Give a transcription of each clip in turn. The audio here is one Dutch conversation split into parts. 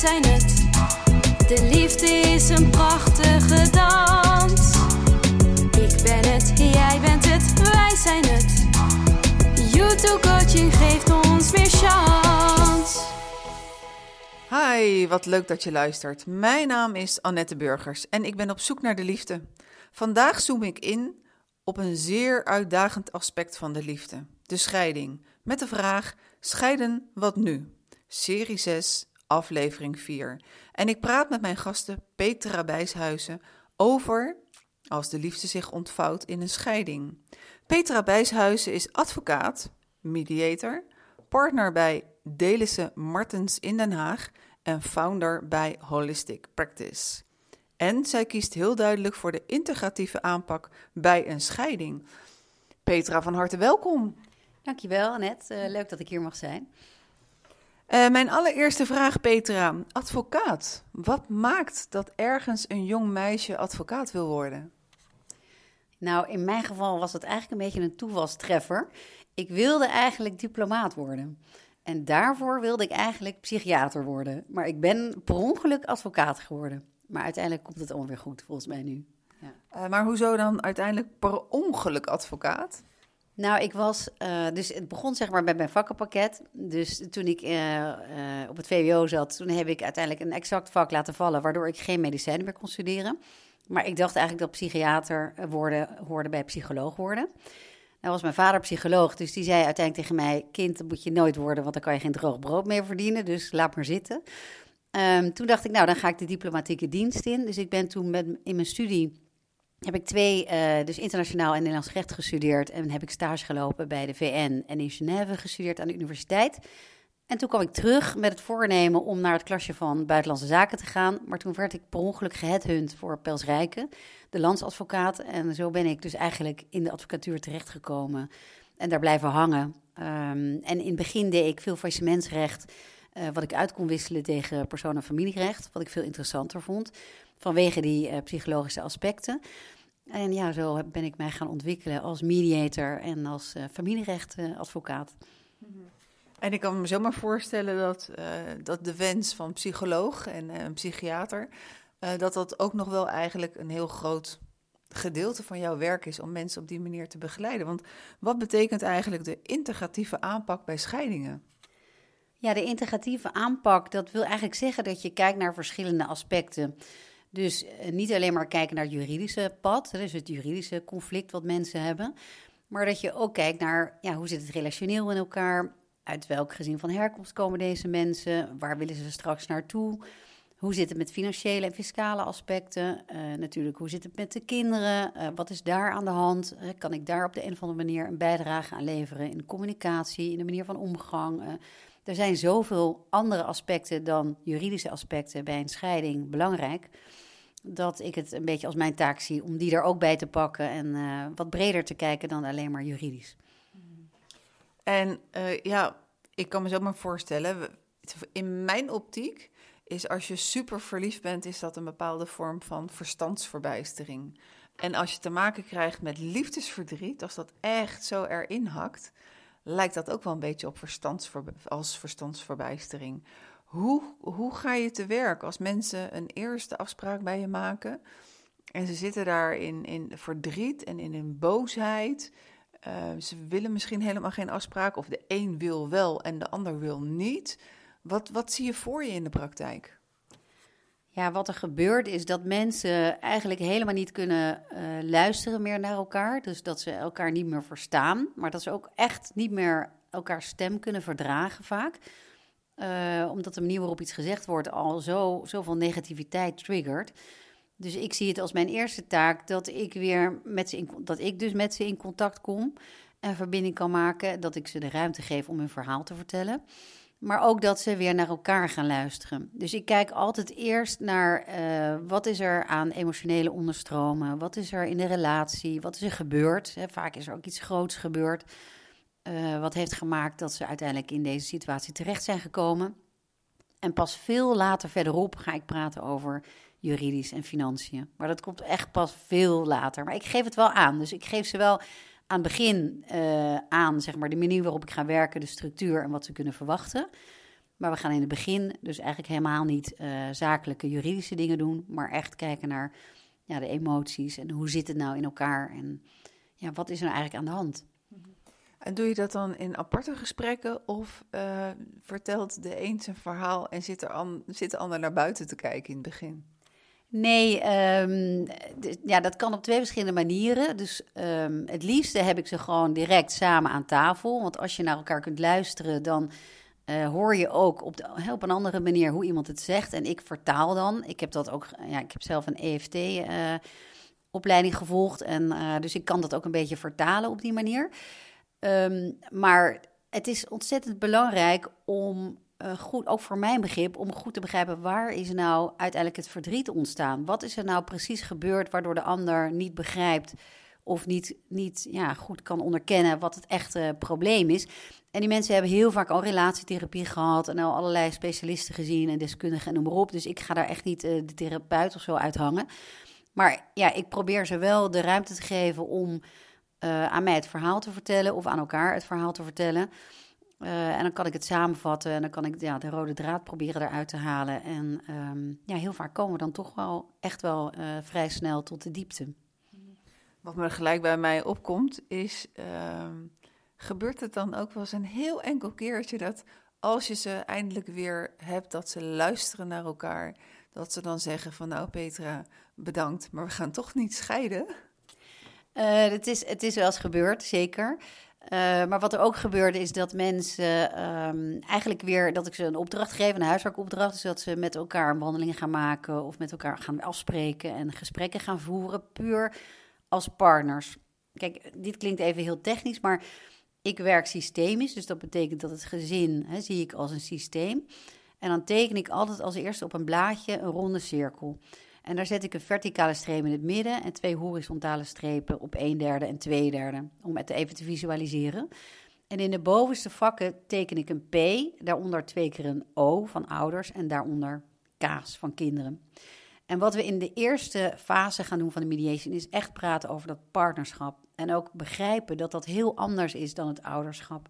zijn het. De liefde is een prachtige dans. Ik ben het, jij bent het, wij zijn het. YouTube coaching geeft ons meer chance. Hi, wat leuk dat je luistert. Mijn naam is Annette Burgers en ik ben op zoek naar de liefde. Vandaag zoom ik in op een zeer uitdagend aspect van de liefde: de scheiding. Met de vraag: scheiden, wat nu? Serie 6, aflevering 4. En ik praat met mijn gasten Petra Bijshuizen over als de liefde zich ontvouwt in een scheiding. Petra Bijshuizen is advocaat, mediator, partner bij Delissen Martens in Den Haag en founder bij Holistic Practice. En zij kiest heel duidelijk voor de integratieve aanpak bij een scheiding. Petra, van harte welkom. Dankjewel, Annette. Uh, leuk dat ik hier mag zijn. Uh, mijn allereerste vraag, Petra. Advocaat. Wat maakt dat ergens een jong meisje advocaat wil worden? Nou, in mijn geval was het eigenlijk een beetje een toevalstreffer. Ik wilde eigenlijk diplomaat worden. En daarvoor wilde ik eigenlijk psychiater worden. Maar ik ben per ongeluk advocaat geworden. Maar uiteindelijk komt het allemaal weer goed, volgens mij nu. Ja. Uh, maar hoezo dan uiteindelijk per ongeluk advocaat? Nou, ik was, uh, dus het begon zeg maar bij mijn vakkenpakket. Dus toen ik uh, uh, op het VWO zat, toen heb ik uiteindelijk een exact vak laten vallen, waardoor ik geen medicijnen meer kon studeren. Maar ik dacht eigenlijk dat psychiater worden hoorde bij psycholoog worden. Nou was mijn vader psycholoog, dus die zei uiteindelijk tegen mij: Kind, dat moet je nooit worden, want dan kan je geen droog brood meer verdienen. Dus laat maar zitten. Um, toen dacht ik, nou, dan ga ik de diplomatieke dienst in. Dus ik ben toen met, in mijn studie heb ik twee, uh, dus internationaal en Nederlands recht gestudeerd. En heb ik stage gelopen bij de VN en in Genève gestudeerd aan de universiteit. En toen kwam ik terug met het voornemen om naar het klasje van Buitenlandse Zaken te gaan. Maar toen werd ik per ongeluk geheadhunt voor Pels Rijken, de landsadvocaat. En zo ben ik dus eigenlijk in de advocatuur terechtgekomen en daar blijven hangen. Um, en in het begin deed ik veel faillissementsrecht, uh, wat ik uit kon wisselen tegen persoon- en familierecht. Wat ik veel interessanter vond, vanwege die uh, psychologische aspecten. En ja, zo ben ik mij gaan ontwikkelen als mediator en als uh, familierechtadvocaat. Mm -hmm. En ik kan me zomaar voorstellen dat, uh, dat de wens van psycholoog en een psychiater, uh, dat dat ook nog wel eigenlijk een heel groot gedeelte van jouw werk is om mensen op die manier te begeleiden. Want wat betekent eigenlijk de integratieve aanpak bij scheidingen? Ja, de integratieve aanpak, dat wil eigenlijk zeggen dat je kijkt naar verschillende aspecten. Dus niet alleen maar kijken naar het juridische pad, dus het juridische conflict wat mensen hebben, maar dat je ook kijkt naar ja, hoe zit het relationeel in elkaar, uit welk gezin van herkomst komen deze mensen? Waar willen ze straks naartoe? Hoe zit het met financiële en fiscale aspecten? Uh, natuurlijk, hoe zit het met de kinderen? Uh, wat is daar aan de hand? Kan ik daar op de een of andere manier een bijdrage aan leveren in communicatie, in de manier van omgang? Er zijn zoveel andere aspecten dan juridische aspecten bij een scheiding belangrijk. Dat ik het een beetje als mijn taak zie om die er ook bij te pakken en wat breder te kijken dan alleen maar juridisch. En uh, ja, ik kan me zo maar voorstellen, in mijn optiek is als je super verliefd bent, is dat een bepaalde vorm van verstandsverbijstering. En als je te maken krijgt met liefdesverdriet, als dat echt zo erin hakt, lijkt dat ook wel een beetje op als verstandsverbijstering. Hoe, hoe ga je te werk als mensen een eerste afspraak bij je maken en ze zitten daar in, in verdriet en in een boosheid uh, ze willen misschien helemaal geen afspraak, of de een wil wel en de ander wil niet. Wat, wat zie je voor je in de praktijk? Ja, wat er gebeurt is dat mensen eigenlijk helemaal niet kunnen uh, luisteren meer naar elkaar. Dus dat ze elkaar niet meer verstaan, maar dat ze ook echt niet meer elkaar stem kunnen verdragen vaak. Uh, omdat de manier waarop iets gezegd wordt al zo, zoveel negativiteit triggert. Dus ik zie het als mijn eerste taak dat ik weer met ze in, dat ik dus met ze in contact kom en verbinding kan maken, dat ik ze de ruimte geef om hun verhaal te vertellen. Maar ook dat ze weer naar elkaar gaan luisteren. Dus ik kijk altijd eerst naar uh, wat is er aan emotionele onderstromen, wat is er in de relatie, wat is er gebeurd. Vaak is er ook iets groots gebeurd, uh, wat heeft gemaakt dat ze uiteindelijk in deze situatie terecht zijn gekomen. En pas veel later verderop ga ik praten over juridisch en financiën. Maar dat komt echt pas veel later. Maar ik geef het wel aan. Dus ik geef ze wel aan het begin uh, aan, zeg maar, de manier waarop ik ga werken, de structuur en wat ze kunnen verwachten. Maar we gaan in het begin dus eigenlijk helemaal niet uh, zakelijke juridische dingen doen, maar echt kijken naar ja, de emoties en hoe zit het nou in elkaar en ja, wat is er nou eigenlijk aan de hand. En doe je dat dan in aparte gesprekken of uh, vertelt de een zijn verhaal en zit, er an, zit de ander naar buiten te kijken in het begin? Nee, um, ja, dat kan op twee verschillende manieren. Dus um, het liefste heb ik ze gewoon direct samen aan tafel. Want als je naar elkaar kunt luisteren, dan uh, hoor je ook op, de, een andere manier hoe iemand het zegt. En ik vertaal dan. Ik heb dat ook, ja, ik heb zelf een EFT. Uh, opleiding gevolgd en uh, dus ik kan dat ook een beetje vertalen op die manier. Um, maar het is ontzettend belangrijk om uh, goed, ook voor mijn begrip, om goed te begrijpen waar is nou uiteindelijk het verdriet ontstaan? Wat is er nou precies gebeurd waardoor de ander niet begrijpt of niet, niet ja, goed kan onderkennen wat het echte probleem is? En die mensen hebben heel vaak al relatietherapie gehad en al allerlei specialisten gezien en deskundigen en noem maar op. Dus ik ga daar echt niet uh, de therapeut of zo uithangen. Maar ja, ik probeer ze wel de ruimte te geven om uh, aan mij het verhaal te vertellen of aan elkaar het verhaal te vertellen. Uh, en dan kan ik het samenvatten en dan kan ik ja, de rode draad proberen eruit te halen. En um, ja, heel vaak komen we dan toch wel echt wel uh, vrij snel tot de diepte. Wat me gelijk bij mij opkomt is, uh, gebeurt het dan ook wel eens een heel enkel keertje dat als je ze eindelijk weer hebt, dat ze luisteren naar elkaar, dat ze dan zeggen van nou Petra, bedankt, maar we gaan toch niet scheiden? Uh, het, is, het is wel eens gebeurd, zeker. Uh, maar wat er ook gebeurde is dat mensen um, eigenlijk weer, dat ik ze een opdracht geef, een huiswerkopdracht, dus dat ze met elkaar wandelingen gaan maken of met elkaar gaan afspreken en gesprekken gaan voeren, puur als partners. Kijk, dit klinkt even heel technisch, maar ik werk systemisch, dus dat betekent dat het gezin hè, zie ik als een systeem. En dan teken ik altijd als eerste op een blaadje een ronde cirkel. En daar zet ik een verticale streep in het midden en twee horizontale strepen op een derde en twee derde, om het even te visualiseren. En in de bovenste vakken teken ik een P, daaronder twee keer een O van ouders en daaronder K's van kinderen. En wat we in de eerste fase gaan doen van de mediation is echt praten over dat partnerschap. En ook begrijpen dat dat heel anders is dan het ouderschap.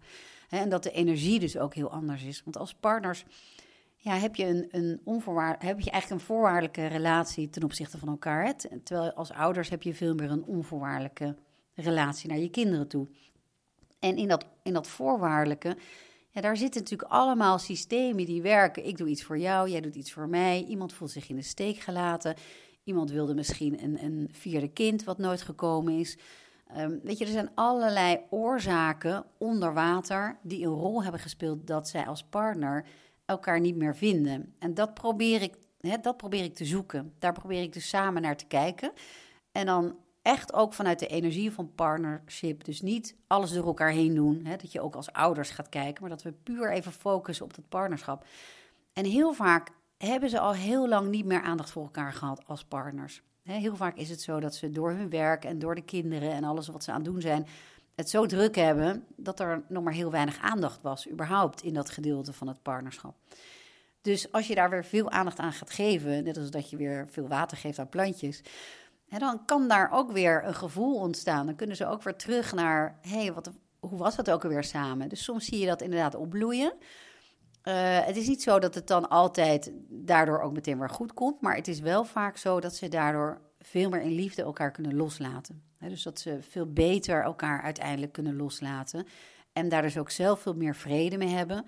En dat de energie dus ook heel anders is. Want als partners ja, heb je, een, een onvoorwaard, heb je eigenlijk een voorwaardelijke relatie ten opzichte van elkaar. Hè? Terwijl als ouders heb je veel meer een onvoorwaardelijke relatie naar je kinderen toe. En in dat, in dat voorwaardelijke, ja, daar zitten natuurlijk allemaal systemen die werken. Ik doe iets voor jou, jij doet iets voor mij. Iemand voelt zich in de steek gelaten. Iemand wilde misschien een, een vierde kind wat nooit gekomen is. Um, weet je, er zijn allerlei oorzaken onder water die een rol hebben gespeeld dat zij als partner elkaar niet meer vinden. En dat probeer ik, hè, dat probeer ik te zoeken. Daar probeer ik dus samen naar te kijken. En dan echt ook vanuit de energie van partnership. Dus niet alles door elkaar heen doen. Hè, dat je ook als ouders gaat kijken, maar dat we puur even focussen op dat partnerschap. En heel vaak hebben ze al heel lang niet meer aandacht voor elkaar gehad als partners. heel vaak is het zo dat ze door hun werk en door de kinderen en alles wat ze aan het doen zijn, het zo druk hebben dat er nog maar heel weinig aandacht was, überhaupt in dat gedeelte van het partnerschap. Dus als je daar weer veel aandacht aan gaat geven, net als dat je weer veel water geeft aan plantjes, hè, dan kan daar ook weer een gevoel ontstaan. Dan kunnen ze ook weer terug naar, hé, hey, hoe was het ook alweer samen? Dus soms zie je dat inderdaad opbloeien. Uh, het is niet zo dat het dan altijd daardoor ook meteen weer goed komt, maar het is wel vaak zo dat ze daardoor veel meer in liefde elkaar kunnen loslaten. Dus dat ze veel beter elkaar uiteindelijk kunnen loslaten. En daar dus ook zelf veel meer vrede mee hebben.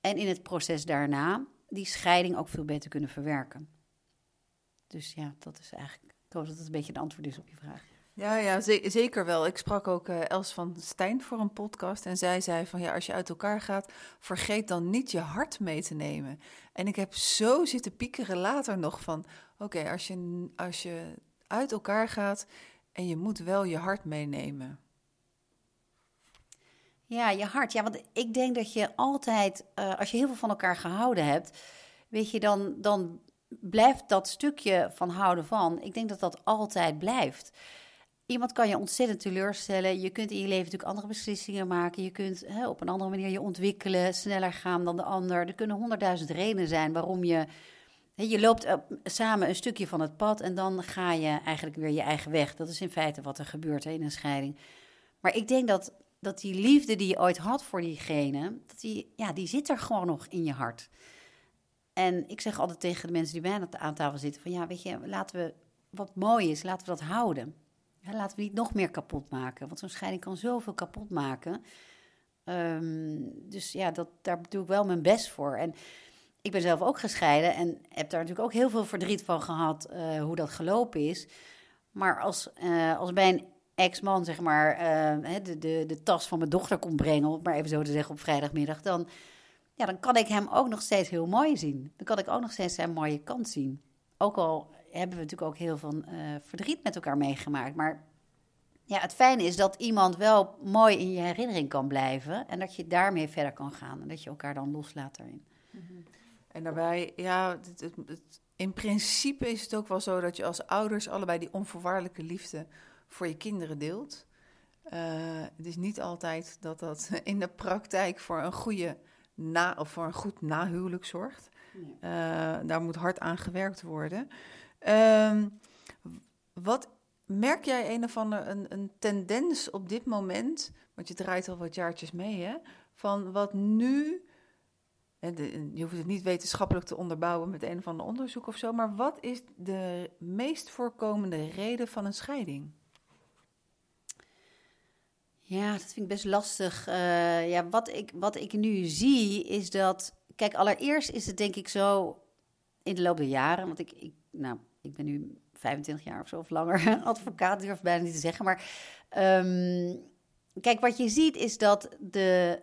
En in het proces daarna die scheiding ook veel beter kunnen verwerken. Dus ja, dat is eigenlijk. Ik hoop dat het een beetje een antwoord is op je vraag. Ja, ja zeker wel. Ik sprak ook uh, Els van Stijn voor een podcast en zij zei van ja, als je uit elkaar gaat, vergeet dan niet je hart mee te nemen. En ik heb zo zitten piekeren later nog van oké, als, je, als je uit elkaar gaat en je moet wel je hart meenemen. Ja, je hart. Ja, want ik denk dat je altijd, uh, als je heel veel van elkaar gehouden hebt, weet je, dan, dan blijft dat stukje van houden van. Ik denk dat dat altijd blijft. Iemand kan je ontzettend teleurstellen. Je kunt in je leven natuurlijk andere beslissingen maken. Je kunt hè, op een andere manier je ontwikkelen, sneller gaan dan de ander. Er kunnen honderdduizend redenen zijn waarom je je loopt samen een stukje van het pad en dan ga je eigenlijk weer je eigen weg. Dat is in feite wat er gebeurt in een scheiding. Maar ik denk dat dat die liefde die je ooit had voor diegene, dat die, ja, die zit er gewoon nog in je hart. En ik zeg altijd tegen de mensen die bij mij aan tafel zitten: van ja, weet je, laten we wat mooi is, laten we dat houden. Laten we niet nog meer kapot maken. Want zo'n scheiding kan zoveel kapot maken. Ehm, dus ja, dat, daar doe ik wel mijn best voor. En ik ben zelf ook gescheiden en heb daar natuurlijk ook heel veel verdriet van gehad uh, hoe dat gelopen is. Maar als, uh, als bij een ex-man, zeg maar, uh, de, de, de tas van mijn dochter komt brengen, om maar even zo te zeggen, op vrijdagmiddag, dan, ja, dan kan ik hem ook nog steeds heel mooi zien. Dan kan ik ook nog steeds zijn mooie kant zien. Ook al hebben we natuurlijk ook heel veel verdriet met elkaar meegemaakt. Maar ja, het fijne is dat iemand wel mooi in je herinnering kan blijven en dat je daarmee verder kan gaan en dat je elkaar dan loslaat daarin. Mm en daarbij, ja, het, het, in principe is het ook wel zo dat je als ouders allebei die onvoorwaardelijke liefde voor je kinderen deelt. Uh, het is niet altijd dat dat in de praktijk voor een goede na, of voor een goed nahuwelijk zorgt. Nee. Uh, daar moet hard aan gewerkt worden. Uh, wat merk jij een of andere een, een tendens op dit moment? Want je draait al wat jaartjes mee, hè? Van wat nu je hoeft het niet wetenschappelijk te onderbouwen met een of ander onderzoek of zo, maar wat is de meest voorkomende reden van een scheiding? Ja, dat vind ik best lastig. Uh, ja, wat ik, wat ik nu zie is dat. Kijk, allereerst is het denk ik zo in de loop der jaren. Want ik, ik, nou, ik ben nu 25 jaar of zo of langer advocaat, durf bijna niet te zeggen. Maar um, kijk, wat je ziet is dat de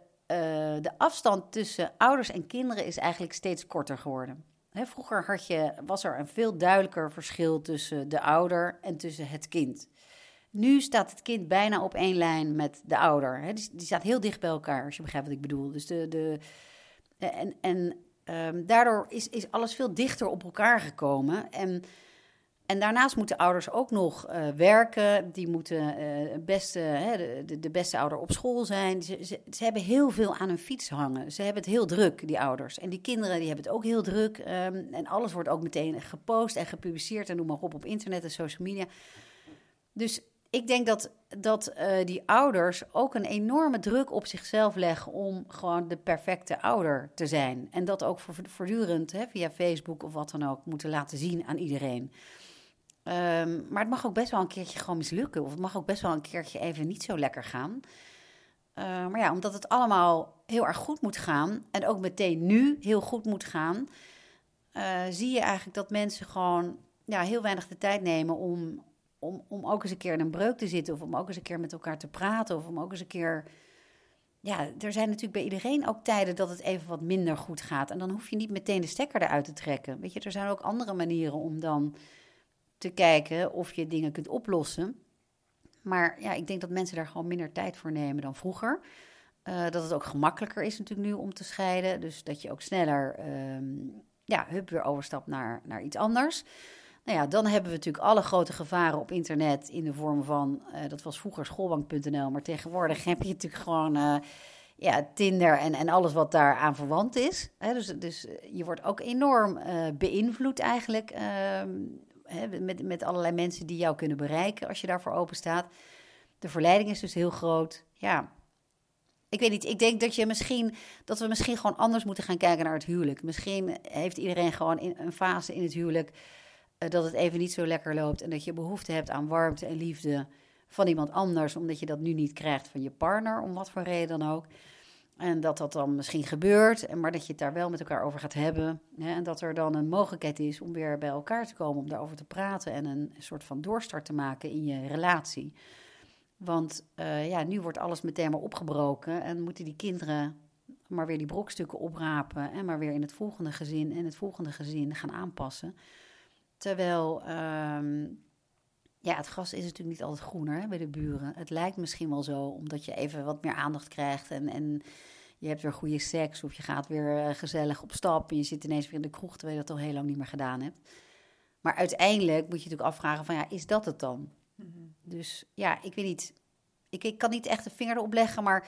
de afstand tussen ouders en kinderen is eigenlijk steeds korter geworden. Hè, vroeger had je, was er een veel duidelijker verschil tussen de ouder en tussen het kind. Nu staat het kind bijna op één lijn met de ouder. Hè. Die, staat heel dicht bij elkaar, als je begrijpt wat ik bedoel. Dus de, de, en en um, daardoor is, is alles veel dichter op elkaar gekomen. En en daarnaast moeten ouders ook nog uh, werken. Die moeten uh, beste, hè, de, beste ouder op school zijn. Ze, hebben heel veel aan hun fiets hangen. Ze hebben het heel druk, die ouders. En die kinderen die hebben het ook heel druk. Um, en alles wordt ook meteen gepost en gepubliceerd en noem maar op op internet en social media. Dus ik denk dat, dat uh, die ouders ook een enorme druk op zichzelf leggen om gewoon de perfecte ouder te zijn. En dat ook voortdurend hè, via Facebook of wat dan ook moeten laten zien aan iedereen. Um, maar het mag ook best wel een keertje gewoon mislukken. Of het mag ook best wel een keertje even niet zo lekker gaan. Uh, maar ja, omdat het allemaal heel erg goed moet gaan. En ook meteen nu heel goed moet gaan. Uh, zie je eigenlijk dat mensen gewoon ja, heel weinig de tijd nemen om, om, om ook eens een keer in een breuk te zitten. Of om ook eens een keer met elkaar te praten. Of om ook eens een keer. Ja, er zijn natuurlijk bij iedereen ook tijden dat het even wat minder goed gaat. En dan hoef je niet meteen de stekker eruit te trekken. Weet je, er zijn ook andere manieren om dan te kijken of je dingen kunt oplossen. Maar ja, ik denk dat mensen daar gewoon minder tijd voor nemen dan vroeger. Uh, dat het ook gemakkelijker is natuurlijk nu om te scheiden. Dus dat je ook sneller, um, ja, hup, weer overstapt naar, naar iets anders. Nou ja, dan hebben we natuurlijk alle grote gevaren op internet in de vorm van, uh, dat was vroeger schoolbank.nl, maar tegenwoordig heb je natuurlijk gewoon uh, ja, Tinder en, en alles wat daar aan verwant is. Dus, dus je wordt ook enorm beïnvloed eigenlijk ehm, met, met allerlei mensen die jou kunnen bereiken als je daarvoor open staat. De verleiding is dus heel groot. Ja, ik weet niet. Ik denk dat, je misschien, dat we misschien gewoon anders moeten gaan kijken naar het huwelijk. Misschien heeft iedereen gewoon in een fase in het huwelijk uh, dat het even niet zo lekker loopt. En dat je behoefte hebt aan warmte en liefde van iemand anders, omdat je dat nu niet krijgt van je partner, om wat voor reden dan ook. En dat dat dan misschien gebeurt, maar dat je het daar wel met elkaar over gaat hebben. Hè, en dat er dan een mogelijkheid is om weer bij elkaar te komen, om daarover te praten en een soort van doorstart te maken in je relatie. Want uh, ja, nu wordt alles meteen maar opgebroken en moeten die kinderen maar weer die brokstukken oprapen en maar weer in het volgende gezin en het volgende gezin gaan aanpassen. Terwijl um, ja, het gras is natuurlijk niet altijd groener hè, bij de buren. Het lijkt misschien wel zo, omdat je even wat meer aandacht krijgt en, en je hebt weer goede seks of je gaat weer eh, gezellig op stap en je zit ineens weer in de kroeg terwijl je dat al heel lang niet meer gedaan hebt. Maar uiteindelijk moet je natuurlijk afvragen van ja, is dat het dan? Mhm. Dus ja, ik weet niet. Ik, ik kan niet echt de vinger erop leggen, maar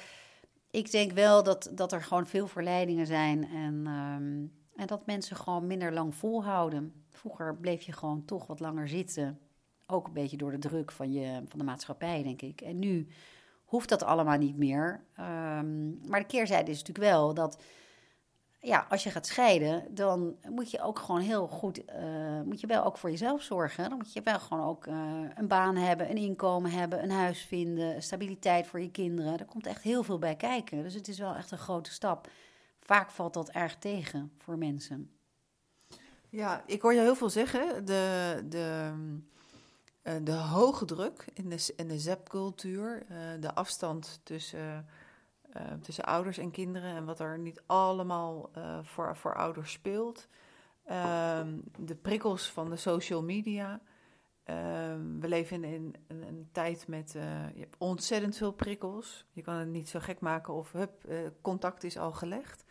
ik denk wel dat, dat er gewoon veel verleidingen zijn en, um, en dat mensen gewoon minder lang volhouden. Vroeger bleef je gewoon toch wat langer zitten ook een beetje door de druk van, je, van de maatschappij, denk ik. En nu hoeft dat allemaal niet meer. Ehm, maar de keerzijde is natuurlijk wel dat ja, als je gaat scheiden, dan moet je ook gewoon heel goed, uh, moet je wel ook voor jezelf zorgen. Dan moet je wel gewoon ook uh, een baan hebben, een inkomen hebben, een huis vinden, stabiliteit voor je kinderen. Er komt echt heel veel bij kijken. Dus het is wel echt een grote stap. Vaak valt dat erg tegen voor mensen. Ja, ik hoor je heel veel zeggen. De, de, uh, de hoge druk in de, in de zepcultuur, de afstand tussen uh, tussen ouders en kinderen en wat er niet allemaal voor, voor ouders speelt. Uh, de prikkels van de social media. Ehm, we leven in, in een tijd met ontzettend veel prikkels. Je kan het niet zo gek maken of hup, contact is al gelegd.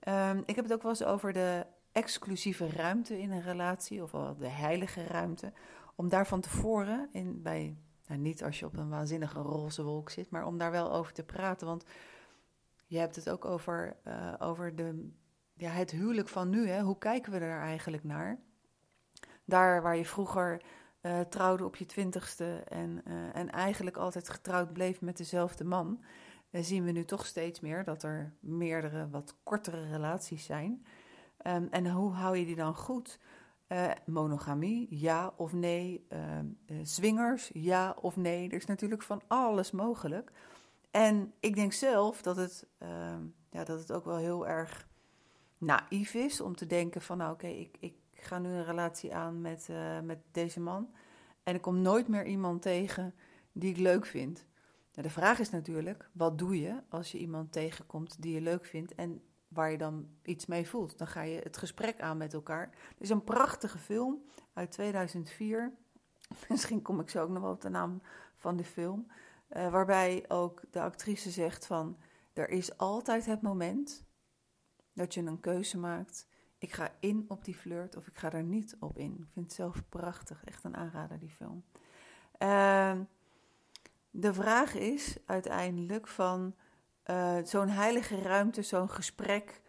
Ehm, ik heb het ook wel eens over de exclusieve ruimte in een relatie, of wel de heilige ruimte. Om daar van tevoren, in, bij nou, niet als je op een waanzinnige roze wolk zit, maar om daar wel over te praten. Want je hebt het ook over, uh, over de, ja, het huwelijk van nu. Hè? Hoe kijken we er eigenlijk naar? Daar waar je vroeger uh, trouwde op je twintigste en, uh, en eigenlijk altijd getrouwd bleef met dezelfde man, zien we nu toch steeds meer dat er meerdere wat kortere relaties zijn. Um, en hoe hou je die dan goed? Monogamie, ja of nee. zwingers, ja of nee. Er is natuurlijk van alles mogelijk. En ik denk zelf dat het, uh, ja, dat het ook wel heel erg naïef is om te denken van nou oké, ik, ik ga nu een relatie aan met, uh, met deze man. En ik kom nooit meer iemand tegen die ik leuk vind. Nou, de vraag is natuurlijk, wat doe je als je iemand tegenkomt die je leuk vindt en waar je dan iets mee voelt? Dan ga je het gesprek aan met elkaar. Er is een prachtige film uit 2004. Misschien kom ik zo ook nog wel op de naam van de film. Uh, waarbij ook de actrice zegt van, er is altijd het moment dat je een keuze maakt. Ik ga in op die flirt of ik ga er niet op in. Ik vind het zelf prachtig, echt een aanrader die film. Uh, de vraag is uiteindelijk van uh, zo'n heilige ruimte, zo'n gesprek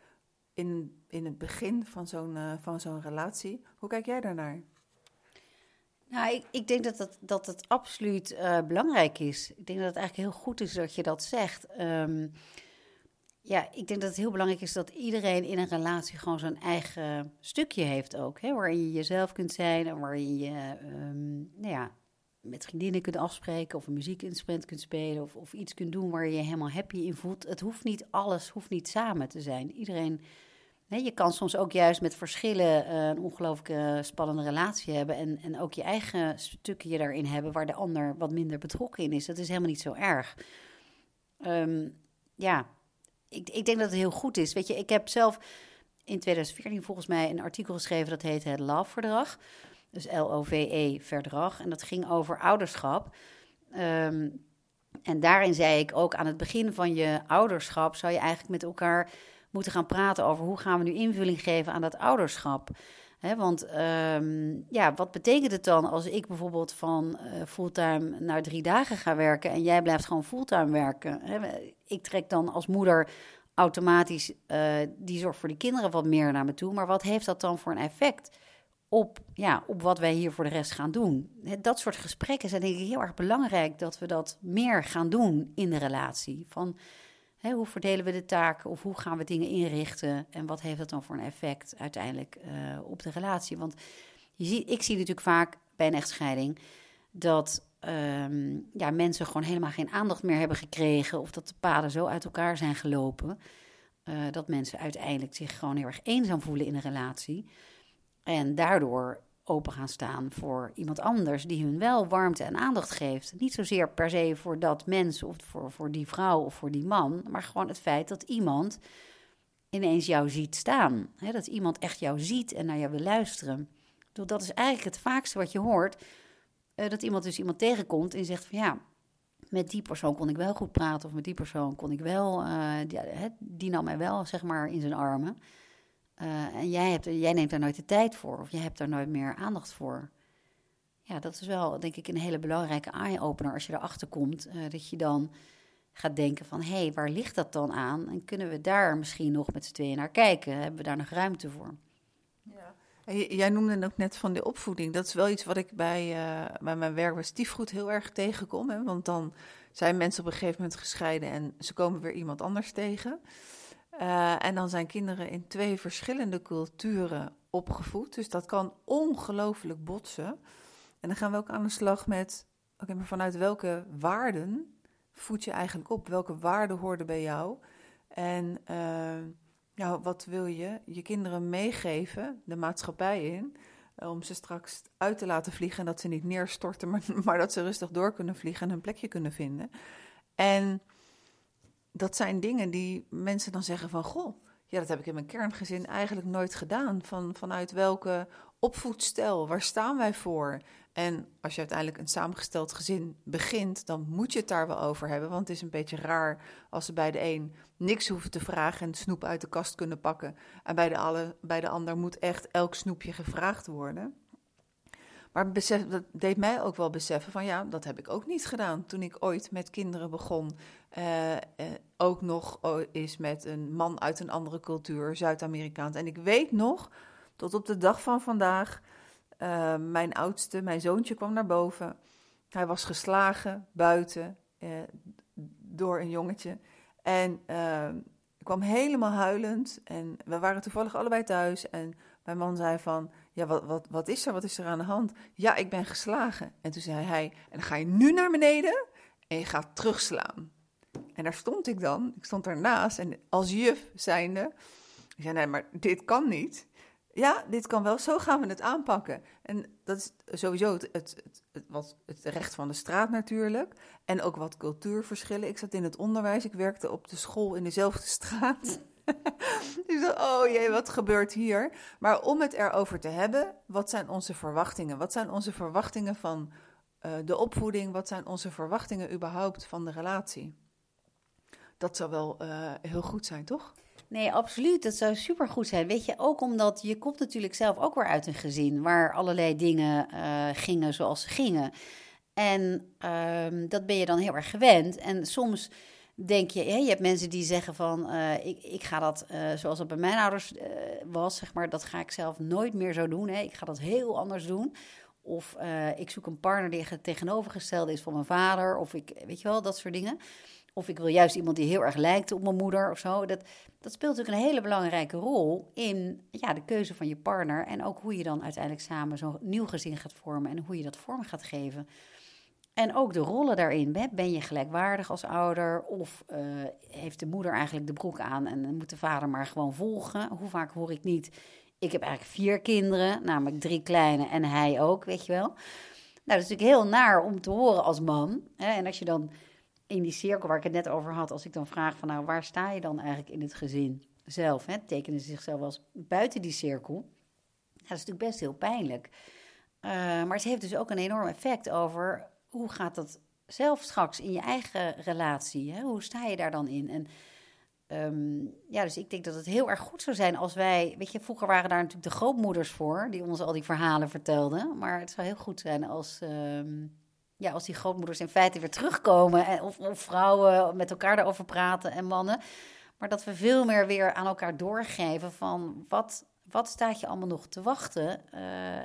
in, in het begin van zo'n uh, van zo'n relatie. Hoe kijk jij daarnaar? Nou, ik, ik denk dat het, dat het absoluut uh, belangrijk is. Ik denk dat het eigenlijk heel goed is dat je dat zegt. Um, ja, ik denk dat het heel belangrijk is dat iedereen in een relatie gewoon zijn eigen stukje heeft ook. Hè, waarin je jezelf kunt zijn en waarin je um, nou ja, met vriendinnen kunt afspreken of een muziekinstrument kunt spelen of, of iets kunt doen waar je je helemaal happy in voelt. Het hoeft niet alles, hoeft niet samen te zijn. Iedereen je kan soms ook juist met verschillen uh, een ongelooflijk spannende relatie hebben. En, en ook je eigen stukje daarin hebben waar de ander wat minder betrokken in is. Dat is helemaal niet zo erg. Um, ja, ik, ik denk dat het heel goed is. Weet je, ik heb zelf in 2014 volgens mij een artikel geschreven dat heet het Love-verdrag. Dus L-O-V-E-verdrag. En dat ging over ouderschap. Um, en daarin zei ik ook aan het begin van je ouderschap zou je eigenlijk met elkaar moeten gaan praten over hoe gaan we nu invulling geven aan dat ouderschap. He, want um, ja, wat betekent het dan als ik bijvoorbeeld van uh, fulltime naar drie dagen ga werken en jij blijft gewoon fulltime werken? Ik trek dan als moeder automatisch uh, die zorg voor die kinderen wat meer naar me toe. Maar wat heeft dat dan voor een effect op, ja, op wat wij hier voor de rest gaan doen? Dat soort gesprekken zijn denk ik heel erg belangrijk dat we dat meer gaan doen in de relatie. Van hoe verdelen we de taken of hoe gaan we dingen inrichten en wat heeft dat dan voor een effect uiteindelijk uh, op de relatie? Want je ziet, ik zie natuurlijk vaak bij een echtscheiding dat um, ja, mensen gewoon helemaal geen aandacht meer hebben gekregen of dat de paden zo uit elkaar zijn gelopen. Uh, dat mensen uiteindelijk zich gewoon heel erg eenzaam voelen in een relatie. En daardoor open gaan staan voor iemand anders die hun wel warmte en aandacht geeft. Niet zozeer per se voor dat mens of voor, voor die vrouw of voor die man, maar gewoon het feit dat iemand ineens jou ziet staan. dat iemand echt jou ziet en naar jou wil luisteren. Dat is eigenlijk het vaakste wat je hoort. Uh, dat iemand dus iemand tegenkomt en zegt van ja, met die persoon kon ik wel goed praten of met die persoon kon ik wel, uh, die, die nam mij wel zeg maar in zijn armen. Uh, en jij, jij neemt daar nooit de tijd voor of jij hebt daar nooit meer aandacht voor. Ja, dat is wel denk ik een hele belangrijke eye-opener als je erachter komt. Uh, dat je dan gaat denken van, hé, hey, waar ligt dat dan aan? En kunnen we daar misschien nog met z'n tweeën naar kijken? Hebben we daar nog ruimte voor? Ja, Jij noemde ook net van de opvoeding. Dat is wel iets wat ik bij, eh, bij mijn werk bij Stiefgoed heel erg tegenkom. Hè? Want dan zijn mensen op een gegeven moment gescheiden en ze komen weer iemand anders tegen. Eh, en dan zijn kinderen in twee verschillende culturen opgevoed. Dus dat kan ongelooflijk botsen. En dan gaan we ook aan de slag met, oké, maar vanuit welke waarden voed je eigenlijk op? Welke waarden hoorden bij jou? En ja, wat wil je je kinderen meegeven, de maatschappij in, eh, om ze straks uit te laten vliegen en dat ze niet neerstorten, maar, maar dat ze rustig door kunnen vliegen en een plekje kunnen vinden. En dat zijn dingen die mensen dan zeggen van, goh, ja, dat heb ik in mijn kerngezin eigenlijk nooit gedaan. Van, vanuit welke opvoedstijl, waar staan wij voor? En als je uiteindelijk een samengesteld gezin begint, dan moet je het daar wel over hebben. Want het is een beetje raar als ze bij de een niks hoeven te vragen en snoep uit de kast kunnen pakken. En bij de, alle, bij de ander moet echt elk snoepje gevraagd worden. Maar besef, dat deed mij ook wel beseffen van ja, dat heb ik ook niet gedaan. Toen ik ooit met kinderen begon, eh, eh, ook nog o- is met een man uit een andere cultuur, Zuid-Amerikaans. En ik weet nog, tot op de dag van vandaag, eh, mijn oudste, mijn zoontje kwam naar boven. Hij was geslagen buiten door een jongetje. En eh, ik kwam helemaal huilend. En we waren toevallig allebei thuis. En mijn man zei van, ja, wat, wat, wat is er? Wat is er aan de hand? Ja, ik ben geslagen. En toen zei hij, en dan ga je nu naar beneden en je gaat terugslaan. En daar stond ik dan. Ik stond daarnaast en als juf zijnde, ik zei, nee, maar dit kan niet. Ja, dit kan wel. Zo gaan we het aanpakken. En dat is sowieso het, het, het, het, wat, het recht van de straat natuurlijk. En ook wat cultuurverschillen. Ik zat in het onderwijs. Ik werkte op de school in dezelfde straat. dus oh jee, wat gebeurt hier? Maar om het erover te hebben, wat zijn onze verwachtingen? Wat zijn onze verwachtingen van uh, de opvoeding? Wat zijn onze verwachtingen überhaupt van de relatie? Dat zou wel uh, heel goed zijn, toch? Nee, absoluut. Dat zou supergoed zijn. Weet je, ook omdat je komt natuurlijk zelf ook weer uit een gezin waar allerlei dingen uh, gingen zoals ze gingen. En um, dat ben je dan heel erg gewend. En soms denk je, hè, je hebt mensen die zeggen van, uh, ik, ik ga dat uh, zoals dat bij mijn ouders was, zeg maar, dat ga ik zelf nooit meer zo doen. Hè. Ik ga dat heel anders doen. Of ik zoek een partner die het tegenovergestelde is van mijn vader. Of ik, weet je wel, dat soort dingen. Of ik wil juist iemand die heel erg lijkt op mijn moeder of zo. Dat, dat speelt natuurlijk een hele belangrijke rol in ja, de keuze van je partner. En ook hoe je dan uiteindelijk samen zo'n nieuw gezin gaat vormen en hoe je dat vorm gaat geven. En ook de rollen daarin. Ben je gelijkwaardig als ouder? Of uh, heeft de moeder eigenlijk de broek aan en moet de vader maar gewoon volgen? Hoe vaak hoor ik niet? Ik heb eigenlijk vier kinderen, namelijk drie kleine en hij ook, weet je wel. Nou, dat is natuurlijk heel naar om te horen als man. Hè? En als je dan in die cirkel waar ik het net over had, als ik dan vraag van nou, waar sta je dan eigenlijk in het gezin zelf? Hè? Tekenen ze zichzelf als buiten die cirkel? Dat is natuurlijk best heel pijnlijk. Uh, maar het heeft dus ook een enorm effect over hoe gaat dat zelf straks in je eigen relatie? Hè? Hoe sta je daar dan in? En um, ja, dus ik denk dat het heel erg goed zou zijn als wij, weet je, vroeger waren daar natuurlijk de grootmoeders voor, die ons al die verhalen vertelden. Maar het zou heel goed zijn als, um, ja, als die grootmoeders in feite weer terugkomen. En, of, of vrouwen met elkaar daarover praten en mannen. Maar dat we veel meer weer aan elkaar doorgeven van wat, wat staat je allemaal nog te wachten. Uh,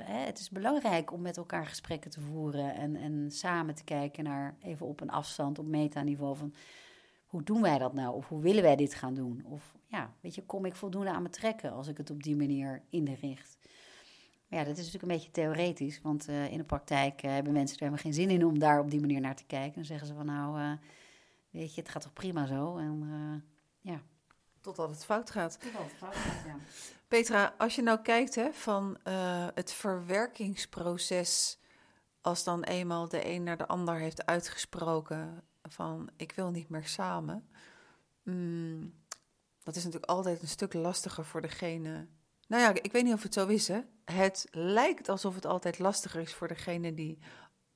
hè, het is belangrijk om met elkaar gesprekken te voeren en, en samen te kijken naar even op een afstand, op metaniveau van hoe doen wij dat nou? Of hoe willen wij dit gaan doen? Of ja, weet je, kom ik voldoende aan me trekken als ik het op die manier inricht? Maar ja, dat is natuurlijk een beetje theoretisch, want uh, in de praktijk uh, hebben mensen er helemaal geen zin in om daar op die manier naar te kijken. Dan zeggen ze van nou, weet je, het gaat toch prima zo? En ja. Totdat het fout gaat. Totdat het fout gaat, ja. Petra, als je nou kijkt hè, van het verwerkingsproces, als dan eenmaal de een naar de ander heeft uitgesproken van ik wil niet meer samen. Mm, dat is natuurlijk altijd een stuk lastiger voor degene. Nou ja, ik weet niet of het zo is, hè. Het lijkt alsof het altijd lastiger is voor degene die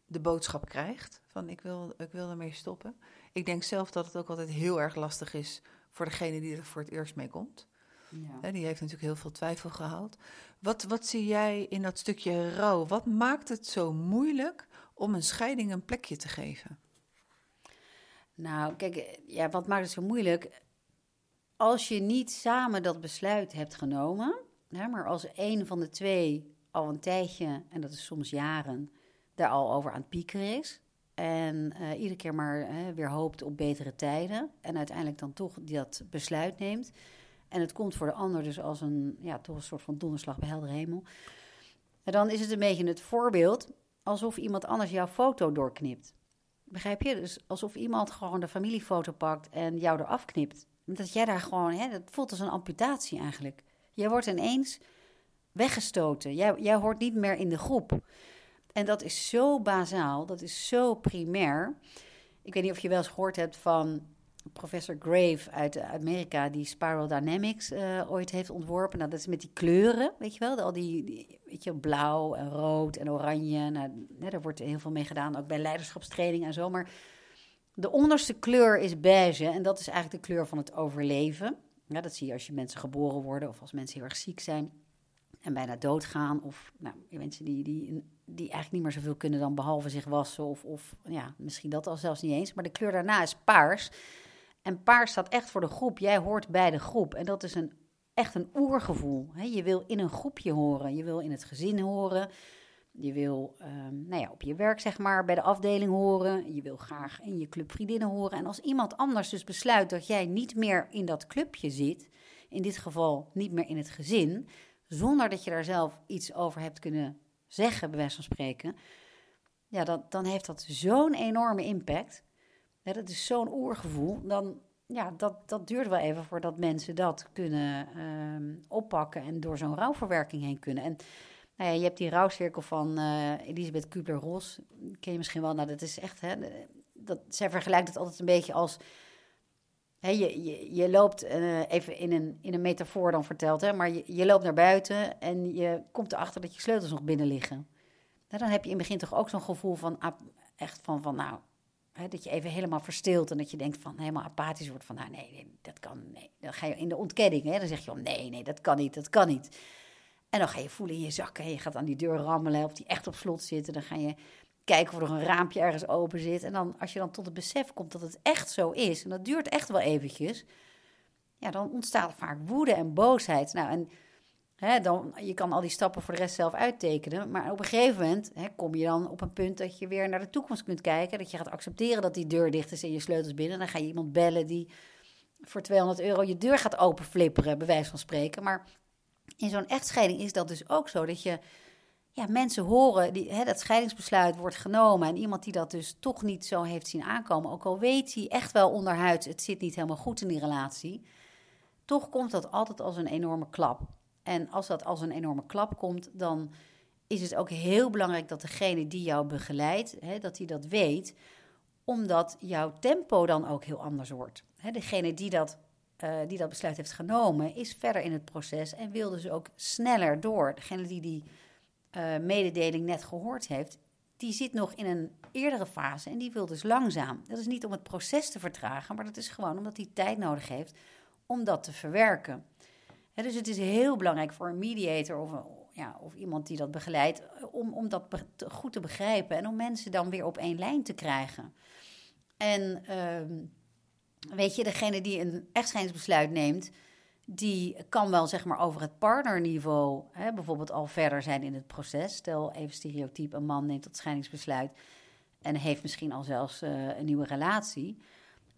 de boodschap krijgt van ik wil, ik wil ermee stoppen. Ik denk zelf dat het ook altijd heel erg lastig is voor degene die er voor het eerst mee komt. Ja. Die heeft natuurlijk heel veel twijfel gehaald. Wat, wat zie jij in dat stukje rouw? Wat maakt het zo moeilijk om een scheiding een plekje te geven? Nou, kijk, ja, wat maakt het zo moeilijk? Als je niet samen dat besluit hebt genomen, Ja, maar als een van de twee al een tijdje, en dat is soms jaren, daar al over aan het piekeren is. En uh, iedere keer maar weer hoopt op betere tijden. En uiteindelijk dan toch dat besluit neemt. En het komt voor de ander dus als een, ja, toch een soort van donderslag bij helder hemel. En dan is het een beetje het voorbeeld alsof iemand anders jouw foto doorknipt. Begrijp je? Dus alsof iemand gewoon de familiefoto pakt en jou eraf knipt. Dat jij daar gewoon, hè, dat voelt als een amputatie eigenlijk. Jij wordt ineens weggestoten. Jij, jij hoort niet meer in de groep. En dat is zo bazaal, dat is zo primair. Ik weet niet of je wel eens gehoord hebt van professor Grave uit Amerika, die Spiral Dynamics uh, ooit heeft ontworpen. Nou, dat is met die kleuren, weet je wel, al die, die weet je, blauw en rood en oranje. Nou, daar wordt heel veel mee gedaan, ook bij leiderschapstraining en zo. Maar de onderste kleur is beige en dat is eigenlijk de kleur van het overleven. Ja, dat zie je als je mensen geboren worden of als mensen heel erg ziek zijn en bijna doodgaan. Of nou, mensen die, die, die eigenlijk niet meer zoveel kunnen dan behalve zich wassen. Of, of ja, misschien dat al zelfs niet eens. Maar de kleur daarna is paars. En paars staat echt voor de groep. Jij hoort bij de groep. En dat is een, echt een oergevoel. Je wil in een groepje horen. Je wil in het gezin horen. Je wil um, nou ja, op je werk, zeg maar, bij de afdeling horen. Je wil graag in je club vriendinnen horen. En als iemand anders dus besluit dat jij niet meer in dat clubje zit, in dit geval niet meer in het gezin, zonder dat je daar zelf iets over hebt kunnen zeggen, bij wijze van spreken, ja, dan heeft dat zo'n enorme impact. Ja, dat is zo'n oergevoel. Dan, ja, dat, dat duurt wel even voordat mensen dat kunnen ehm, oppakken en door zo'n rouwverwerking heen kunnen. En nou ja, je hebt die rouwcirkel van uh, Elisabeth Kubler-Ross, ken je misschien wel. Nou, dat is echt, hè, dat, zij vergelijkt het altijd een beetje als je, je, je, loopt uh, even in een, in een metafoor dan verteld, hè, maar je, je loopt naar buiten en je komt erachter dat je sleutels nog binnen liggen. Nou, dan heb je in het begin toch ook zo'n gevoel van, echt van, van nou, dat je even helemaal verstilt en dat je denkt van helemaal apathisch wordt van, nou nee, nee dat kan, nee. Dan ga je in de ontkenning, hè, dan zeg je, oh, nee, nee, dat kan niet, dat kan niet. En dan ga je voelen in je zakken, je gaat aan die deur rammelen of die echt op slot zitten. Dan ga je kijken of er een raampje ergens open zit. En dan, als je dan tot het besef komt dat het echt zo is, en dat duurt echt wel eventjes, ja, dan ontstaat vaak woede en boosheid. Nou, en dan, je kan al die stappen voor de rest zelf uittekenen, maar op een gegeven moment kom je dan op een punt dat je weer naar de toekomst kunt kijken, dat je gaat accepteren dat die deur dicht is en je sleutels binnen. Dan ga je iemand bellen die voor 200 euro je deur gaat openflipperen, bij wijze van spreken. Maar in zo'n echtscheiding is dat dus ook zo, dat je ja, mensen horen, die, hè, dat scheidingsbesluit wordt genomen en iemand die dat dus toch niet zo heeft zien aankomen, ook al weet hij echt wel onderhuid, het zit niet helemaal goed in die relatie, toch komt dat altijd als een enorme klap. En als dat als een enorme klap komt, dan is het ook heel belangrijk dat degene die jou begeleidt, hè, dat hij dat weet, omdat jouw tempo dan ook heel anders wordt. Hè, degene die dat, uh, die dat besluit heeft genomen, is verder in het proces en wil dus ook sneller door. Degene die die uh, mededeling net gehoord heeft, die zit nog in een eerdere fase en die wil dus langzaam. Dat is niet om het proces te vertragen, maar dat is gewoon omdat hij tijd nodig heeft om dat te verwerken. Dus het is heel belangrijk voor een mediator of, ja, of iemand die dat begeleidt, om, om dat goed te begrijpen en om mensen dan weer op één lijn te krijgen. En uh, weet je, degene die een echtscheidingsbesluit neemt, die kan wel zeg maar over het partnerniveau hè, bijvoorbeeld al verder zijn in het proces. Stel even stereotyp, een man neemt dat scheidingsbesluit en heeft misschien al zelfs uh, een nieuwe relatie.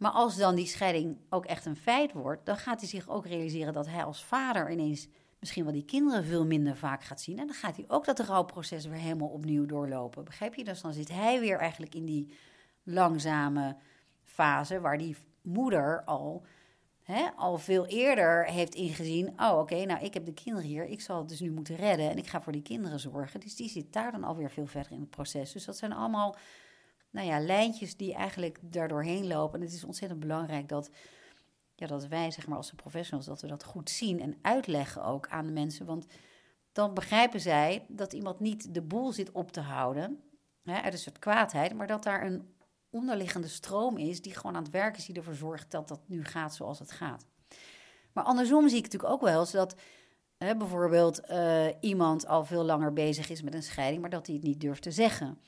Maar als dan die scheiding ook echt een feit wordt, dan gaat hij zich ook realiseren dat hij als vader ineens misschien wel die kinderen veel minder vaak gaat zien. En dan gaat hij ook dat rouwproces weer helemaal opnieuw doorlopen. Begrijp je? Dus dan zit hij weer eigenlijk in die langzame fase waar die moeder al hè, al veel eerder heeft ingezien: oh, oké, nou, ik heb de kinderen hier, ik zal het dus nu moeten redden en ik ga voor die kinderen zorgen. Dus die zit daar dan alweer veel verder in het proces. Dus dat zijn allemaal, nou ja, lijntjes die eigenlijk daardoorheen lopen. En het is ontzettend belangrijk dat, ja, dat wij, zeg maar, als de professionals, dat we dat goed zien en uitleggen ook aan de mensen. Want dan begrijpen zij dat iemand niet de boel zit op te houden. Hè, uit een soort kwaadheid, maar dat daar een onderliggende stroom is die gewoon aan het werken is, die ervoor zorgt dat dat nu gaat zoals het gaat. Maar andersom zie ik natuurlijk ook wel eens dat hè, bijvoorbeeld uh, iemand al veel langer bezig is met een scheiding, maar dat hij het niet durft te zeggen.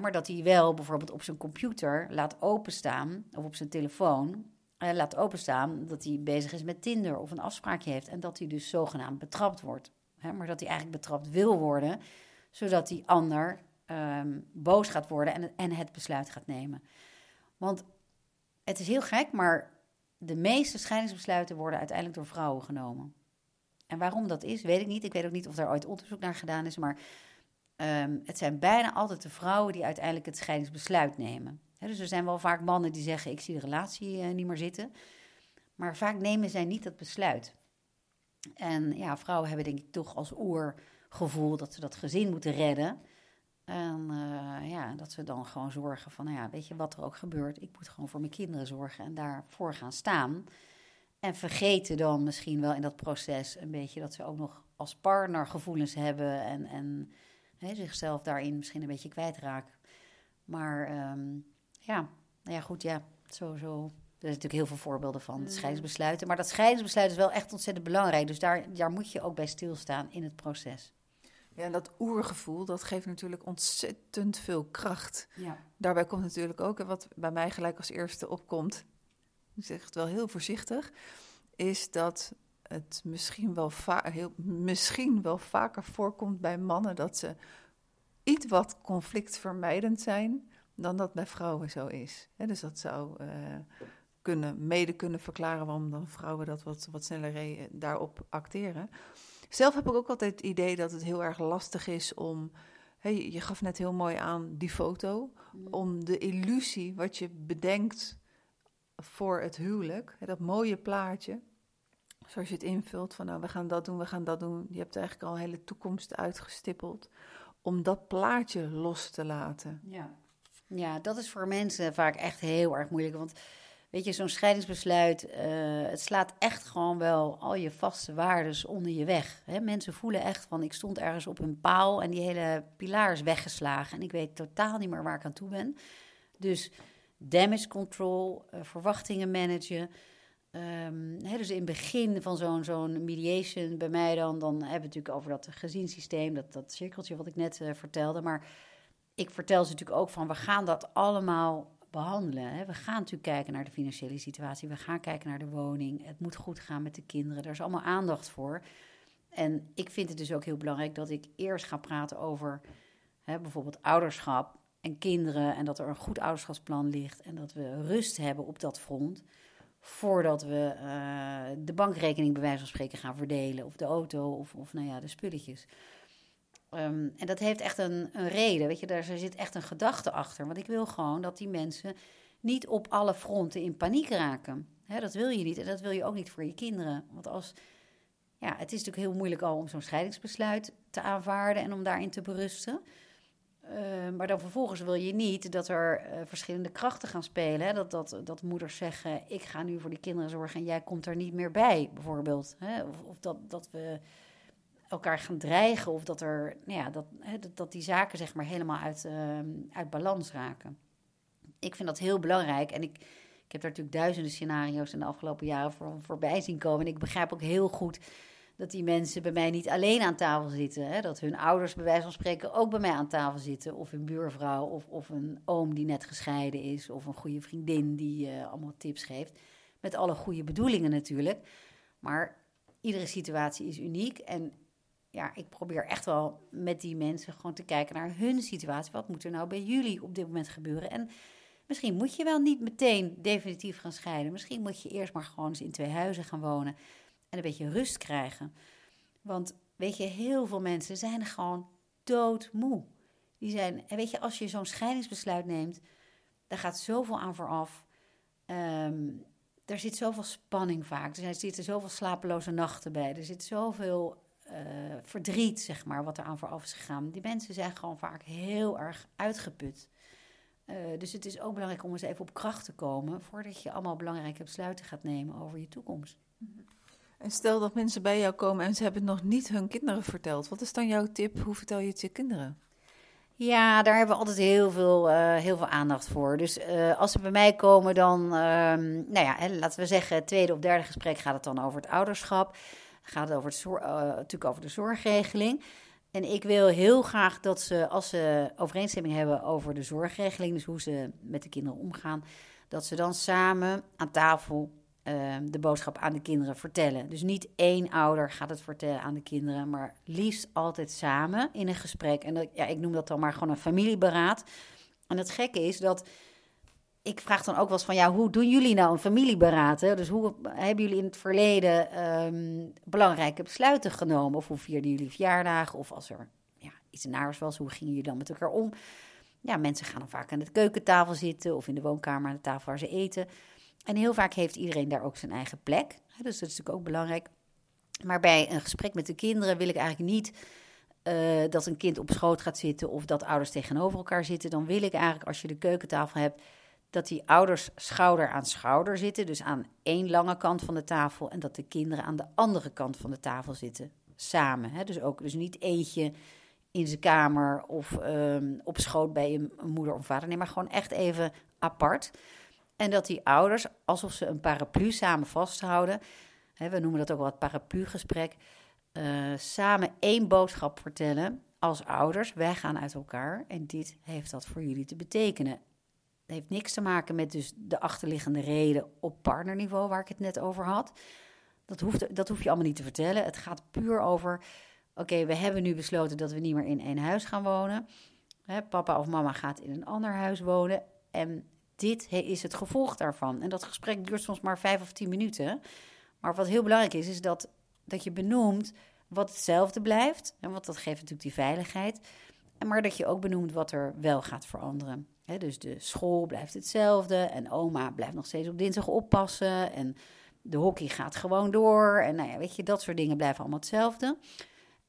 Maar dat hij wel bijvoorbeeld op zijn computer laat openstaan of op zijn telefoon eh, laat openstaan dat hij bezig is met Tinder of een afspraakje heeft. En dat hij dus zogenaamd betrapt wordt. Maar dat hij eigenlijk betrapt wil worden, zodat die ander ehm, boos gaat worden en, en het besluit gaat nemen. Want het is heel gek, maar de meeste scheidingsbesluiten worden uiteindelijk door vrouwen genomen. En waarom dat is, weet ik niet. Ik weet ook niet of daar ooit onderzoek naar gedaan is, maar ehm, het zijn bijna altijd de vrouwen die uiteindelijk het scheidingsbesluit nemen. dus er zijn wel vaak mannen die zeggen: Ik zie de relatie uh, niet meer zitten. Maar vaak nemen zij niet dat besluit. En ja, vrouwen hebben denk ik toch als oergevoel dat ze dat gezin moeten redden. En uh, ja, dat ze dan gewoon zorgen van, nou ja, weet je wat er ook gebeurt, ik moet gewoon voor mijn kinderen zorgen en daarvoor gaan staan. En vergeten dan misschien wel in dat proces een beetje dat ze ook nog als partner gevoelens hebben en, en hè, zichzelf daarin misschien een beetje kwijtraken. Maar um, ja, nou ja, goed, ja, zo, zo. Er zijn natuurlijk heel veel voorbeelden van mm. scheidingsbesluiten. Maar dat scheidingsbesluit is wel echt ontzettend belangrijk. Dus daar, daar moet je ook bij stilstaan in het proces. Ja, en dat oergevoel, dat geeft natuurlijk ontzettend veel kracht. Ja. Daarbij komt natuurlijk ook, wat bij mij gelijk als eerste opkomt, ik zeg het wel heel voorzichtig, is dat het misschien wel, heel, misschien wel vaker voorkomt bij mannen dat ze iets wat conflictvermijdend zijn dan dat bij vrouwen zo is. dus dat zou uh, kunnen, mede kunnen verklaren waarom dan vrouwen dat wat, wat sneller daarop acteren. Zelf heb ik ook altijd het idee dat het heel erg lastig is om. Hey, je gaf net heel mooi aan die foto. Mm. Om de illusie wat je bedenkt voor het huwelijk, dat mooie plaatje, zoals je het invult van nou we gaan dat doen, we gaan dat doen. Je hebt eigenlijk al een hele toekomst uitgestippeld. Om dat plaatje los te laten. Ja. ja, dat is voor mensen vaak echt heel erg moeilijk. Want Weet je, zo'n scheidingsbesluit, uh, het slaat echt gewoon wel al je vaste waarden onder je weg. Hè? Mensen voelen echt van, ik stond ergens op een paal en die hele pilaar is weggeslagen. En ik weet totaal niet meer waar ik aan toe ben. Dus damage control, uh, verwachtingen managen. Hè, dus in het begin van zo'n zo'n mediation bij mij dan, dan hebben we het natuurlijk over dat gezinssysteem, dat, dat cirkeltje wat ik net uh, vertelde. Maar ik vertel ze natuurlijk ook van, we gaan dat allemaal behandelen. We gaan natuurlijk kijken naar de financiële situatie. We gaan kijken naar de woning. Het moet goed gaan met de kinderen. Daar is allemaal aandacht voor. En ik vind het dus ook heel belangrijk dat ik eerst ga praten over bijvoorbeeld ouderschap en kinderen. En dat er een goed ouderschapsplan ligt. En dat we rust hebben op dat front. Voordat we uh, de bankrekening bij wijze van spreken gaan verdelen. Of de auto of, of nou ja, de spulletjes. Ehm, en dat heeft echt een, een reden, weet je, daar zit echt een gedachte achter. Want ik wil gewoon dat die mensen niet op alle fronten in paniek raken. dat wil je niet en dat wil je ook niet voor je kinderen. Want als, ja, het is natuurlijk heel moeilijk al om zo'n scheidingsbesluit te aanvaarden en om daarin te berusten. Ehm, maar dan vervolgens wil je niet dat er eh, verschillende krachten gaan spelen. Hè? Dat, dat, dat moeders zeggen: Ik ga nu voor die kinderen zorgen en jij komt er niet meer bij, bijvoorbeeld. Hè? Of, dat, dat we elkaar gaan dreigen of dat, er, nou ja, dat, hè, dat, die zaken zeg maar helemaal uit, ehm, uit balans raken. Ik vind dat heel belangrijk en ik, ik heb daar natuurlijk duizenden scenario's in de afgelopen jaren voor, voorbij zien komen. En ik begrijp ook heel goed dat die mensen bij mij niet alleen aan tafel zitten. Hè? Dat hun ouders bij wijze van spreken ook bij mij aan tafel zitten. Of een buurvrouw of, of een oom die net gescheiden is. Of een goede vriendin die uh, allemaal tips geeft. Met alle goede bedoelingen natuurlijk. Maar iedere situatie is uniek. En ja, ik probeer echt wel met die mensen gewoon te kijken naar hun situatie. Wat moet er nou bij jullie op dit moment gebeuren? En misschien moet je wel niet meteen definitief gaan scheiden. Misschien moet je eerst maar gewoon eens in twee huizen gaan wonen en een beetje rust krijgen. Want weet je, heel veel mensen zijn gewoon doodmoe. Die zijn, en weet je, als je zo'n scheidingsbesluit neemt, daar gaat zoveel aan vooraf. Um, er zit zoveel spanning vaak. Er zitten zoveel slapeloze nachten bij. Er zit zoveel uh, verdriet, zeg maar, wat er aan vooraf is gegaan. Die mensen zijn gewoon vaak heel erg uitgeput. Uh, dus het is ook belangrijk om eens even op kracht te komen voordat je allemaal belangrijke besluiten gaat nemen over je toekomst. En stel dat mensen bij jou komen en ze hebben nog niet hun kinderen verteld. Wat is dan jouw tip? Hoe vertel je het je kinderen? Ja, daar hebben we altijd heel veel, uh, heel veel aandacht voor. Dus uh, als ze bij mij komen, dan, uh, nou ja, laten we zeggen, tweede of derde gesprek gaat het dan over het ouderschap gaat het over het uh, natuurlijk over de zorgregeling. En ik wil heel graag dat ze, als ze overeenstemming hebben over de zorgregeling, dus hoe ze met de kinderen omgaan, dat ze dan samen aan tafel uh, de boodschap aan de kinderen vertellen. Dus niet één ouder gaat het vertellen aan de kinderen, maar liefst altijd samen in een gesprek. En dat, ja, ik noem dat dan maar gewoon een familieberaad. En het gekke is dat ik vraag dan ook wel eens van, ja, hoe doen jullie nou een familieberaad? Hè? Dus hoe hebben jullie in het verleden um, belangrijke besluiten genomen? Of hoe vierden jullie verjaardagen? Of als er ja, iets naars was, hoe gingen jullie dan met elkaar om? Ja, mensen gaan dan vaak aan de keukentafel zitten of in de woonkamer aan de tafel waar ze eten. En heel vaak heeft iedereen daar ook zijn eigen plek. Dus dat is natuurlijk ook belangrijk. Maar bij een gesprek met de kinderen wil ik eigenlijk niet uh, dat een kind op schoot gaat zitten of dat ouders tegenover elkaar zitten. Dan wil ik eigenlijk, als je de keukentafel hebt, dat die ouders schouder aan schouder zitten. Dus aan één lange kant van de tafel. En dat de kinderen aan de andere kant van de tafel zitten. Samen. Hè? Dus ook dus niet eentje in zijn kamer of um, op schoot bij een moeder of vader. Nee, maar gewoon echt even apart. En dat die ouders, alsof ze een paraplu samen vasthouden, hè, we noemen dat ook wel het paraplu-gesprek, uh, samen één boodschap vertellen als ouders. Wij gaan uit elkaar en dit heeft dat voor jullie te betekenen. Het heeft niks te maken met dus de achterliggende reden op partnerniveau waar ik het net over had. Dat, hoeft, dat hoef je allemaal niet te vertellen. Het gaat puur over, oké, we hebben nu besloten dat we niet meer in één huis gaan wonen. Hè, papa of mama gaat in een ander huis wonen. En dit is het gevolg daarvan. En dat gesprek duurt soms maar vijf of tien minuten. Maar wat heel belangrijk is, is dat, dat je benoemt wat hetzelfde blijft. En wat dat geeft natuurlijk die veiligheid. Maar dat je ook benoemt wat er wel gaat veranderen. dus de school blijft hetzelfde. En oma blijft nog steeds op dinsdag oppassen. En de hockey gaat gewoon door. En nou ja, weet je, dat soort dingen blijven allemaal hetzelfde.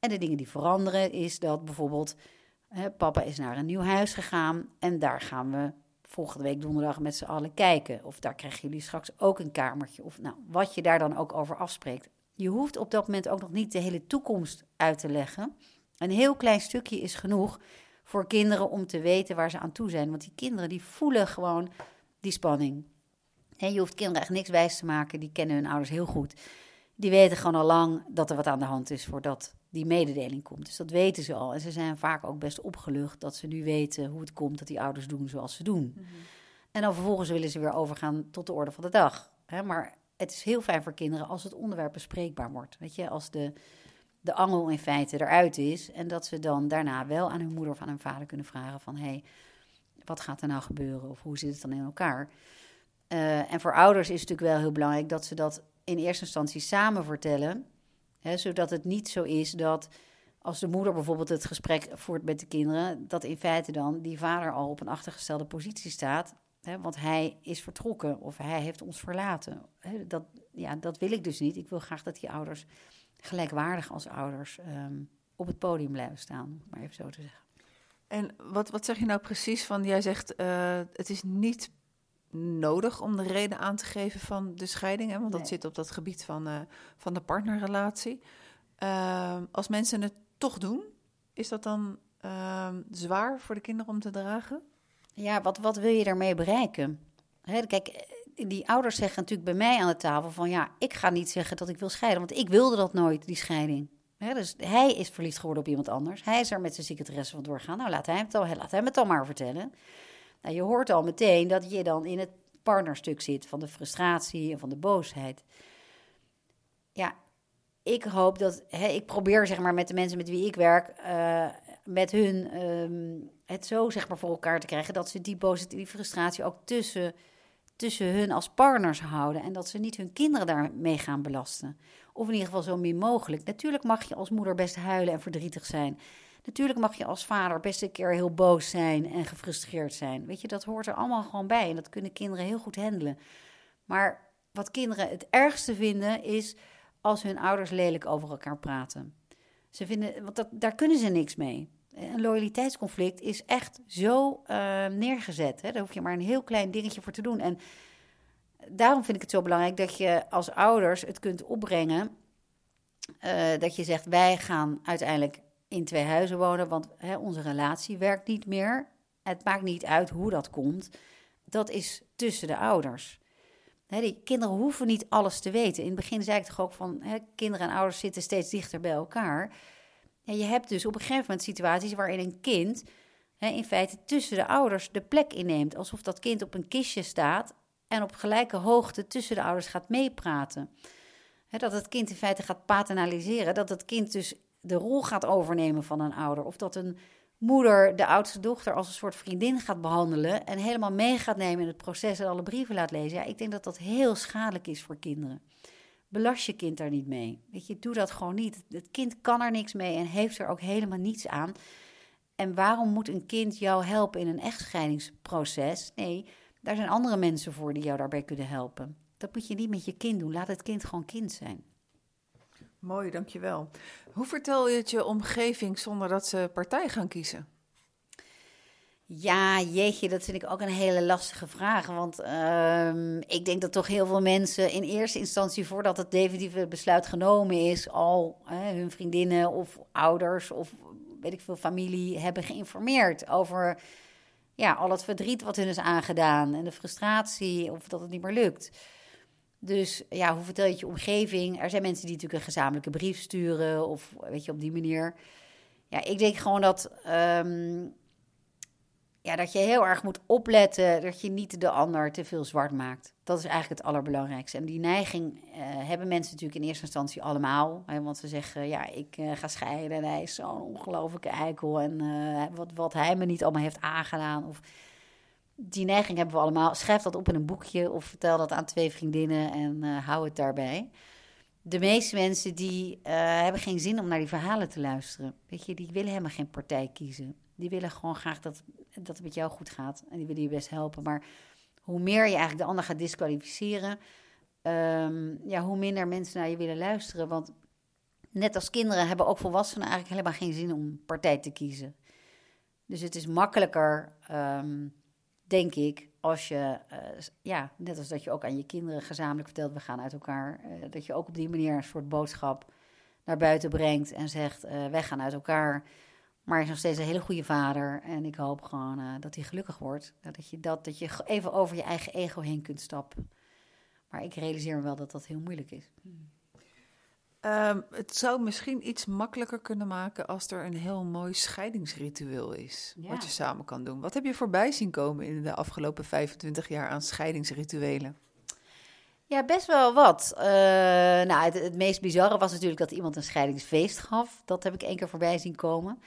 En de dingen die veranderen is dat bijvoorbeeld... papa is naar een nieuw huis gegaan en daar gaan we volgende week donderdag met z'n allen kijken. Of daar krijgen jullie straks ook een kamertje. Of nou, wat je daar dan ook over afspreekt. Je hoeft op dat moment ook nog niet de hele toekomst uit te leggen. Een heel klein stukje is genoeg voor kinderen om te weten waar ze aan toe zijn. Want die kinderen die voelen gewoon die spanning. En je hoeft kinderen echt niks wijs te maken. Die kennen hun ouders heel goed. Die weten gewoon al lang dat er wat aan de hand is voordat die mededeling komt. Dus dat weten ze al. En ze zijn vaak ook best opgelucht dat ze nu weten hoe het komt dat die ouders doen zoals ze doen. Mhm. En dan vervolgens willen ze weer overgaan tot de orde van de dag. Hè? Maar het is heel fijn voor kinderen als het onderwerp bespreekbaar wordt. Weet je, als de, de angel in feite eruit is. En dat ze dan daarna wel aan hun moeder of aan hun vader kunnen vragen van... hé, hey, wat gaat er nou gebeuren? Of hoe zit het dan in elkaar? Uh, en voor ouders is het natuurlijk wel heel belangrijk dat ze dat in eerste instantie samen vertellen zodat het niet zo is dat als de moeder bijvoorbeeld het gesprek voert met de kinderen, dat in feite dan die vader al op een achtergestelde positie staat. want hij is vertrokken of hij heeft ons verlaten. dat, ja, dat wil ik dus niet. Ik wil graag dat die ouders gelijkwaardig als ouders ehm, op het podium blijven staan, maar even zo te zeggen. En wat, wat zeg je nou precies van, jij zegt uh, het is niet nodig om de reden aan te geven van de scheiding. Hè? Want dat zit op dat gebied van, uh, van de partnerrelatie. Uh, als mensen het toch doen, is dat dan uh, zwaar voor de kinderen om te dragen? Ja, wat, wat wil je daarmee bereiken? Hè, kijk, eh, die ouders zeggen natuurlijk bij mij aan de tafel van... ja, ik ga niet zeggen dat ik wil scheiden, want ik wilde dat nooit, die scheiding. Hè, dus hij is verliefd geworden op iemand anders. Hij is er met zijn secretaresse van doorgaan. Nou, laat hij, het dan, laat hij het dan maar vertellen. Nou, je hoort al meteen dat je dan in het partnerstuk zit van de frustratie en van de boosheid. Ja, ik hoop dat, hè, ik probeer zeg maar met de mensen met wie ik werk, uh, met hun um, het zo zeg maar voor elkaar te krijgen dat ze die boosheid, die frustratie ook tussen, tussen hun als partners houden en dat ze niet hun kinderen daarmee gaan belasten. Of in ieder geval zo min mogelijk. Natuurlijk mag je als moeder best huilen en verdrietig zijn. Natuurlijk mag je als vader best een keer heel boos zijn en gefrustreerd zijn. Weet je, dat hoort er allemaal gewoon bij en dat kunnen kinderen heel goed handelen. Maar wat kinderen het ergste vinden is als hun ouders lelijk over elkaar praten. Ze vinden, want dat, daar kunnen ze niks mee. Een loyaliteitsconflict is echt zo uh, neergezet. Hè? Daar hoef je maar een heel klein dingetje voor te doen. En daarom vind ik het zo belangrijk dat je als ouders het kunt opbrengen. Uh, dat je zegt, wij gaan uiteindelijk in twee huizen wonen, want hè, onze relatie werkt niet meer. Het maakt niet uit hoe dat komt. Dat is tussen de ouders. Hè, die kinderen hoeven niet alles te weten. In het begin zei ik toch ook van, hè, kinderen en ouders zitten steeds dichter bij elkaar. Ja, je hebt dus op een gegeven moment situaties waarin een kind in feite tussen de ouders de plek inneemt. Alsof dat kind op een kistje staat en op gelijke hoogte tussen de ouders gaat meepraten. Dat het kind in feite gaat paternaliseren. Dat het kind dus de rol gaat overnemen van een ouder. Of dat een moeder de oudste dochter als een soort vriendin gaat behandelen. En helemaal mee gaat nemen in het proces en alle brieven laat lezen. Ja, ik denk dat dat heel schadelijk is voor kinderen. Belast je kind daar niet mee. Weet je, doe dat gewoon niet. Het kind kan er niks mee en heeft er ook helemaal niets aan. En waarom moet een kind jou helpen in een echtscheidingsproces? Nee, daar zijn andere mensen voor die jou daarbij kunnen helpen. Dat moet je niet met je kind doen. Laat het kind gewoon kind zijn. Mooi, dankjewel. Hoe vertel je het je omgeving zonder dat ze partij gaan kiezen? Ja, jeetje, dat vind ik ook een hele lastige vraag. Want ehm, ik denk dat toch heel veel mensen in eerste instantie, voordat het definitieve besluit genomen is, al hun vriendinnen of ouders of weet ik veel, familie hebben geïnformeerd over ja, al het verdriet wat hun is aangedaan en de frustratie of dat het niet meer lukt. Dus ja, hoe vertel je je omgeving? Er zijn mensen die natuurlijk een gezamenlijke brief sturen of weet je, op die manier. Ja, ik denk gewoon dat, um, ja, dat je heel erg moet opletten dat je niet de ander te veel zwart maakt. Dat is eigenlijk het allerbelangrijkste. En die neiging uh, hebben mensen natuurlijk in eerste instantie allemaal. Hè, want ze zeggen, ja, ik uh, ga scheiden en hij is zo'n ongelofelijke eikel. En uh, wat, wat hij me niet allemaal heeft aangedaan. Of die neiging hebben we allemaal. Schrijf dat op in een boekje of vertel dat aan twee vriendinnen en uh, hou het daarbij. De meeste mensen die uh, hebben geen zin om naar die verhalen te luisteren. Weet je, die willen helemaal geen partij kiezen. Die willen gewoon graag dat, dat het met jou goed gaat. En die willen je best helpen. Maar hoe meer je eigenlijk de ander gaat disqualificeren, um, ja, hoe minder mensen naar je willen luisteren. Want net als kinderen hebben ook volwassenen eigenlijk helemaal geen zin om partij te kiezen. Dus het is makkelijker. Um, denk ik, als je, uh, ja, net als dat je ook aan je kinderen gezamenlijk vertelt, we gaan uit elkaar, uh, dat je ook op die manier een soort boodschap naar buiten brengt en zegt, uh, wij gaan uit elkaar, maar hij is nog steeds een hele goede vader en ik hoop gewoon dat hij gelukkig wordt. Dat je, dat, dat je even over je eigen ego heen kunt stappen. Maar ik realiseer me wel dat dat heel moeilijk is. Hmm. Um, het zou misschien iets makkelijker kunnen maken als er een heel mooi scheidingsritueel is. Ja. Wat je samen kan doen. Wat heb je voorbij zien komen in de afgelopen 25 jaar aan scheidingsrituelen? Ja, best wel wat. Uh, nou, het, het, meest bizarre was natuurlijk dat iemand een scheidingsfeest gaf. Dat heb ik één keer voorbij zien komen.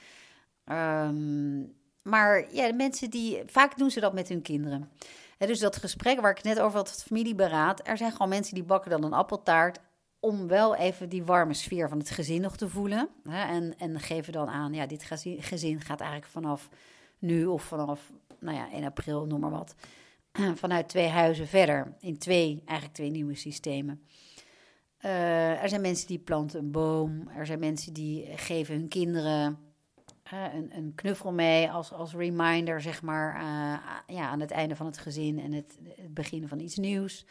Um, maar ja, de mensen die. Vaak doen ze dat met hun kinderen. He, dus dat gesprek waar ik net over had, het familieberaad. Er zijn gewoon mensen die bakken dan een appeltaart om wel even die warme sfeer van het gezin nog te voelen. Hè, en, en geven dan aan, ja, dit gezin gaat eigenlijk vanaf nu of vanaf, nou ja, 1 april, noem maar wat. Vanuit twee huizen verder, in twee, eigenlijk twee nieuwe systemen. Uh, er zijn mensen die planten een boom. Er zijn mensen die geven hun kinderen een, een, knuffel mee als, als reminder, zeg maar, uh, ja, aan het einde van het gezin en het, het begin van iets nieuws.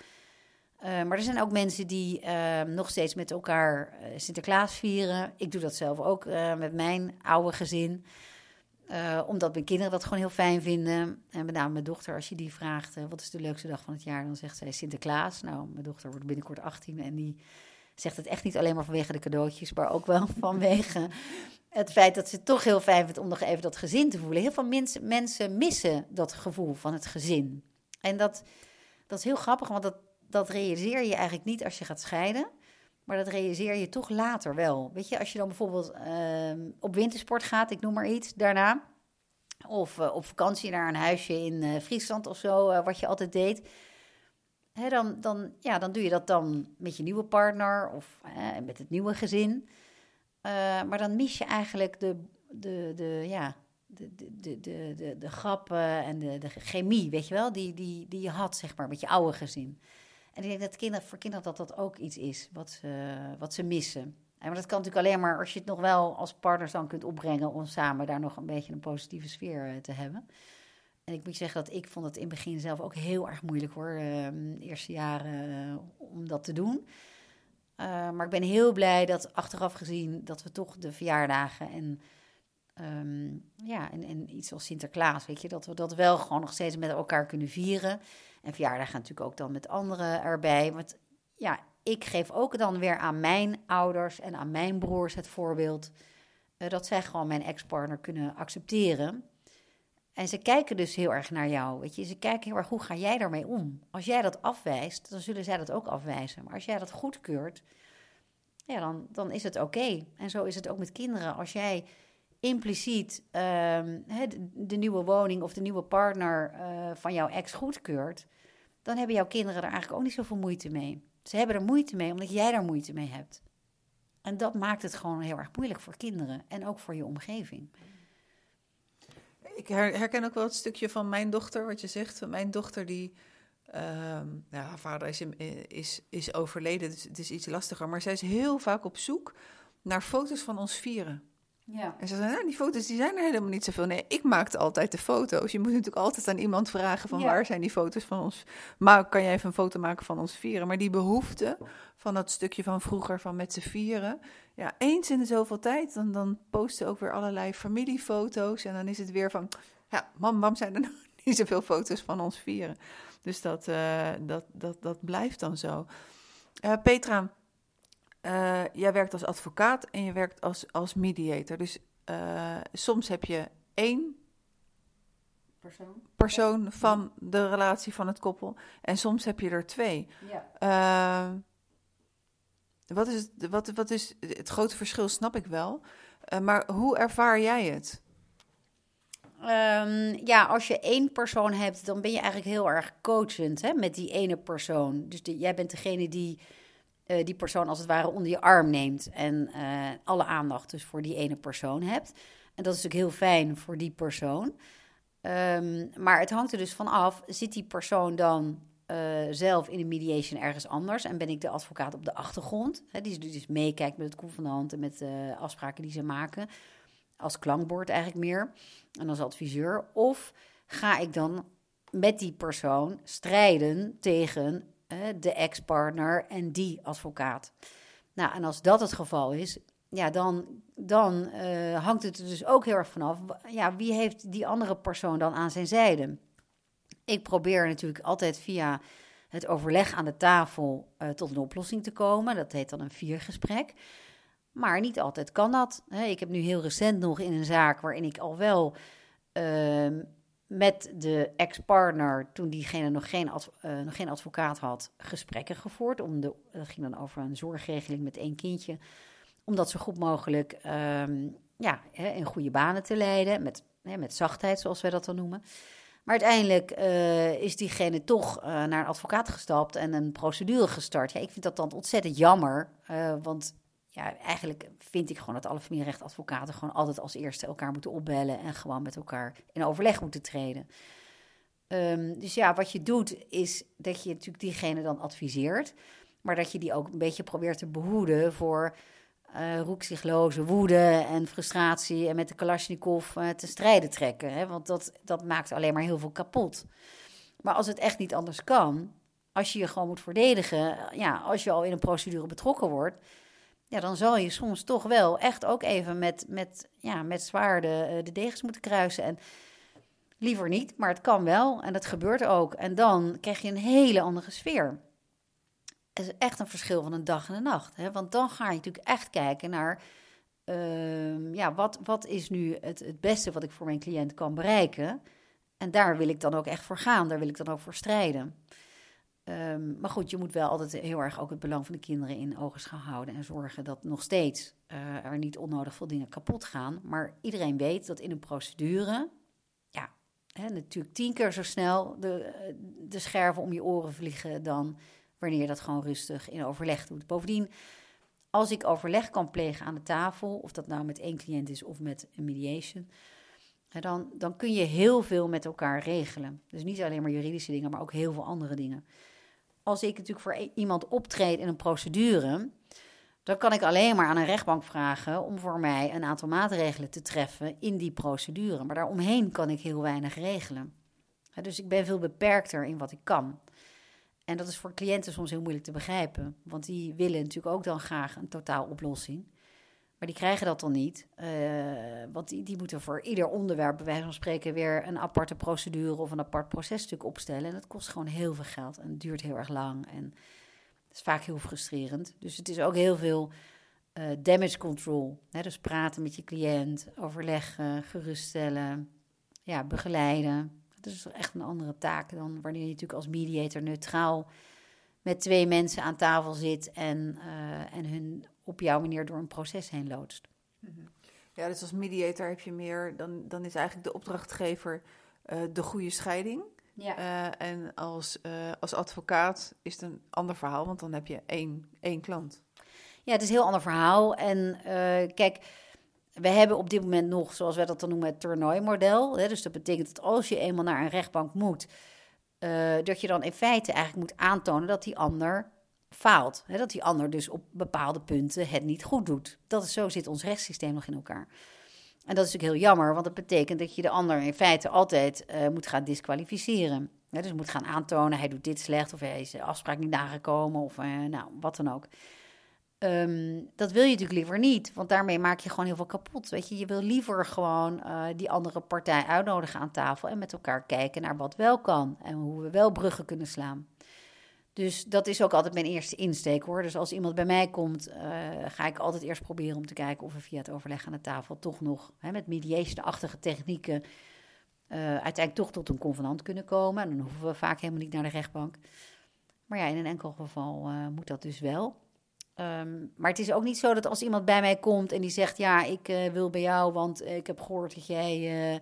Uh, maar er zijn ook mensen die uh, nog steeds met elkaar uh, Sinterklaas vieren. Ik doe dat zelf ook met mijn oude gezin. omdat mijn kinderen dat gewoon heel fijn vinden. En met name mijn dochter, als je die vraagt... wat is de leukste dag van het jaar, dan zegt zij Sinterklaas. Nou, mijn dochter wordt binnenkort 18 en die zegt het echt niet alleen maar vanwege de cadeautjes... maar ook wel vanwege het feit dat ze het toch heel fijn vindt om nog even dat gezin te voelen. Heel veel mensen, mensen missen dat gevoel van het gezin. En dat, dat is heel grappig, want dat dat realiseer je eigenlijk niet als je gaat scheiden. Maar dat realiseer je toch later wel. Weet je, als je dan bijvoorbeeld uh, op wintersport gaat, ik noem maar iets, daarna. Of uh, op vakantie naar een huisje in uh, Friesland of zo, eh, wat je altijd deed. Hè, dan, dan, ja, dan doe je dat dan met je nieuwe partner of met het nieuwe gezin. maar dan mis je eigenlijk de, de, de, ja, de, de, de, de, de grappen en de, de chemie, weet je wel, die, die, die je had, zeg maar, met je oude gezin. En ik denk dat kinderen, voor kinderen dat dat ook iets is wat ze, wat ze missen. En maar dat kan natuurlijk alleen maar als je het nog wel als partners dan kunt opbrengen om samen daar nog een beetje een positieve sfeer eh, te hebben. En ik moet zeggen dat ik vond het in het begin zelf ook heel erg moeilijk hoor, uh, de eerste jaren uh, om dat te doen. Uh, maar ik ben heel blij dat achteraf gezien dat we toch de verjaardagen en, um, ja, en, en iets als Sinterklaas, weet je, dat we dat wel gewoon nog steeds met elkaar kunnen vieren. En verjaardag natuurlijk ook dan met anderen erbij. Want ja, ik geef ook dan weer aan mijn ouders en aan mijn broers het voorbeeld. eh, dat zij gewoon mijn ex-partner kunnen accepteren. En ze kijken dus heel erg naar jou. Weet je, ze kijken heel erg hoe ga jij daarmee om. Als jij dat afwijst, dan zullen zij dat ook afwijzen. Maar als jij dat goedkeurt, ja, dan, dan is het oké. En zo is het ook met kinderen. Als jij impliciet ehm, de, nieuwe woning of de nieuwe partner uh, van jouw ex goedkeurt, dan hebben jouw kinderen er eigenlijk ook niet zoveel moeite mee. Ze hebben er moeite mee omdat jij daar moeite mee hebt. En dat maakt het gewoon heel erg moeilijk voor kinderen en ook voor je omgeving. Ik herken ook wel het stukje van mijn dochter, wat je zegt. Mijn dochter die. Ja, haar vader is, is, is overleden, dus het is iets lastiger. Maar zij is heel vaak op zoek naar foto's van ons vieren. Ja. En ze zei, nou, die foto's die zijn er helemaal niet zoveel. Nee, ik maakte altijd de foto's. Je moet natuurlijk altijd aan iemand vragen van waar zijn die foto's van ons. Maar kan jij even een foto maken van ons vieren? Maar die behoefte van dat stukje van vroeger van met z'n vieren. Ja, eens in de zoveel tijd, dan, dan posten ook weer allerlei familiefoto's. En dan is het weer van, ja, mam, waarom zijn er nog niet zoveel foto's van ons vieren? Dus dat, uh, dat, dat, dat blijft dan zo. Uh, Petra, uh, jij werkt als advocaat en je werkt als, als mediator. Dus uh, soms heb je één persoon, persoon van de relatie van het koppel en soms heb je er twee. Ja. Uh, wat, is het, wat, wat is het grote verschil, snap ik wel. maar hoe ervaar jij het? Um, ja, als je één persoon hebt, dan ben je eigenlijk heel erg coachend hè, met die ene persoon. Dus jij bent degene die uh, die persoon als het ware onder je arm neemt en uh, alle aandacht dus voor die ene persoon hebt. En dat is natuurlijk heel fijn voor die persoon. Um, maar het hangt er dus van af, zit die persoon dan uh, zelf in de mediation ergens anders en ben ik de advocaat op de achtergrond, hè, die dus meekijkt met het convenant en met de afspraken die ze maken, als klankbord eigenlijk meer en als adviseur. Of ga ik dan met die persoon strijden tegen de ex-partner en die advocaat. Nou, en als dat het geval is, ja, dan, dan uh, hangt het er dus ook heel erg vanaf. Ja, wie heeft die andere persoon dan aan zijn zijde? Ik probeer natuurlijk altijd via het overleg aan de tafel uh, tot een oplossing te komen. Dat heet dan een viergesprek. Maar niet altijd kan dat. Ik heb nu heel recent nog in een zaak waarin ik al wel uh, met de ex-partner, toen diegene nog geen, uh, nog geen advocaat had, gesprekken gevoerd. Om de, dat ging dan over een zorgregeling met één kindje. Om dat zo goed mogelijk um, ja, in goede banen te leiden. Met, hè, met zachtheid, zoals wij dat dan noemen. Maar uiteindelijk uh, is diegene toch uh, naar een advocaat gestapt en een procedure gestart. Ja, ik vind dat dan ontzettend jammer. want ja, eigenlijk vind ik gewoon dat alle familierechtadvocaten gewoon altijd als eerste elkaar moeten opbellen en gewoon met elkaar in overleg moeten treden. Um, dus ja, wat je doet is dat je natuurlijk diegene dan adviseert, maar dat je die ook een beetje probeert te behoeden voor uh, roekzichtloze woede en frustratie en met de Kalashnikov uh, te strijden trekken. Hè? Want dat, dat maakt alleen maar heel veel kapot. Maar als het echt niet anders kan, als je je gewoon moet verdedigen, ja, als je al in een procedure betrokken wordt, ja, dan zal je soms toch wel echt ook even met, met, ja, met zwaarden uh, de degens moeten kruisen. En liever niet, maar het kan wel en dat gebeurt ook. En dan krijg je een hele andere sfeer. Het is echt een verschil van een dag en een nacht. Hè? Want dan ga je natuurlijk echt kijken naar... Uh, ja, wat, wat is nu het, het beste wat ik voor mijn cliënt kan bereiken? En daar wil ik dan ook echt voor gaan. Daar wil ik dan ook voor strijden. Um, maar goed, je moet wel altijd heel erg ook het belang van de kinderen in ogenschouw houden en zorgen dat nog steeds uh, er niet onnodig veel dingen kapot gaan. Maar iedereen weet dat in een procedure, ja, hè, natuurlijk tien keer zo snel de, de scherven om je oren vliegen dan wanneer dat gewoon rustig in overleg doet. Bovendien, als ik overleg kan plegen aan de tafel, of dat nou met één cliënt is of met een mediation, dan, dan kun je heel veel met elkaar regelen. Dus niet alleen maar juridische dingen, maar ook heel veel andere dingen als ik natuurlijk voor e-, iemand optreed in een procedure, dan kan ik alleen maar aan een rechtbank vragen om voor mij een aantal maatregelen te treffen in die procedure. Maar daaromheen kan ik heel weinig regelen. Dus ik ben veel beperkter in wat ik kan. En dat is voor cliënten soms heel moeilijk te begrijpen, want die willen natuurlijk ook dan graag een totaaloplossing. Maar die krijgen dat dan niet. Uh, want die, die moeten voor ieder onderwerp, bij wijze van spreken, weer een aparte procedure of een apart processtuk opstellen. En dat kost gewoon heel veel geld en duurt heel erg lang. En is vaak heel frustrerend. Dus het is ook heel veel eh, damage control. Hè, dus praten met je cliënt, overleggen, geruststellen, ja, begeleiden. Dat is echt een andere taak dan wanneer je natuurlijk als mediator neutraal met twee mensen aan tafel zit en, uh, en hun op jouw manier door een proces heen loodst. Ja, dus als mediator heb je meer, dan, dan is eigenlijk de opdrachtgever uh, de goede scheiding. Ja. Uh, en als, als advocaat is het een ander verhaal, want dan heb je één, één klant. Ja, het is een heel ander verhaal. En kijk, we hebben op dit moment nog, zoals wij dat dan noemen, het toernooimodel. Dus dat betekent dat als je eenmaal naar een rechtbank moet, dat je dan in feite eigenlijk moet aantonen dat die ander faalt. Hè? Dat die ander dus op bepaalde punten het niet goed doet. Dat is, zo zit ons rechtssysteem nog in elkaar. En dat is natuurlijk heel jammer, want dat betekent dat je de ander in feite altijd uh, moet gaan disqualificeren. Dus moet gaan aantonen, hij doet dit slecht, of hij is de afspraak niet nagekomen, of uh, nou, wat dan ook. Um, dat wil je natuurlijk liever niet, want daarmee maak je gewoon heel veel kapot. Weet je, je wil liever gewoon uh, die andere partij uitnodigen aan tafel en met elkaar kijken naar wat wel kan en hoe we wel bruggen kunnen slaan. Dus dat is ook altijd mijn eerste insteek hoor. Dus als iemand bij mij komt, uh, ga ik altijd eerst proberen om te kijken of we via het overleg aan de tafel toch nog hè, met mediation-achtige technieken uh, uiteindelijk toch tot een convenant kunnen komen. En dan hoeven we vaak helemaal niet naar de rechtbank. Maar ja, in een enkel geval moet dat dus wel. Um, maar het is ook niet zo dat als iemand bij mij komt en die zegt: Ja, ik wil bij jou, want ik heb gehoord dat jij.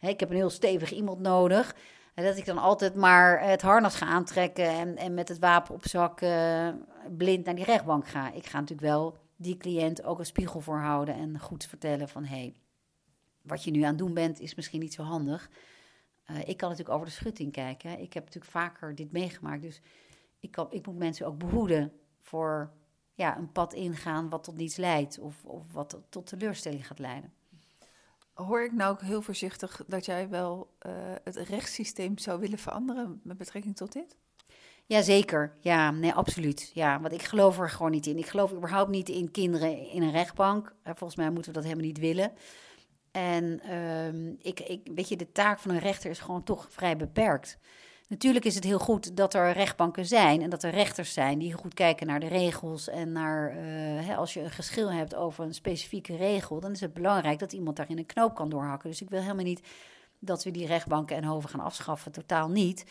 Ik heb een heel stevig iemand nodig. Dat ik dan altijd maar het harnas ga aantrekken en, en met het wapen op zak uh, blind naar die rechtbank ga. Ik ga natuurlijk wel die cliënt ook een spiegel voorhouden en goed vertellen: van hé, hey, wat je nu aan het doen bent, is misschien niet zo handig. ik kan natuurlijk over de schutting kijken. Ik heb natuurlijk vaker dit meegemaakt. Dus ik, kan, ik moet mensen ook behoeden voor ja, een pad ingaan wat tot niets leidt of, of wat tot teleurstelling gaat leiden. Hoor ik nou ook heel voorzichtig dat jij wel uh, het rechtssysteem zou willen veranderen met betrekking tot dit? Jazeker, ja, nee, absoluut. Ja, want ik geloof er gewoon niet in. Ik geloof überhaupt niet in kinderen in een rechtbank. Volgens mij moeten we dat helemaal niet willen. En uh, ik, ik, weet je, de taak van een rechter is gewoon toch vrij beperkt. Natuurlijk is het heel goed dat er rechtbanken zijn en dat er rechters zijn die goed kijken naar de regels. En naar, uh, hè, als je een geschil hebt over een specifieke regel, dan is het belangrijk dat iemand daarin een knoop kan doorhakken. Dus ik wil helemaal niet dat we die rechtbanken en hoven gaan afschaffen, totaal niet.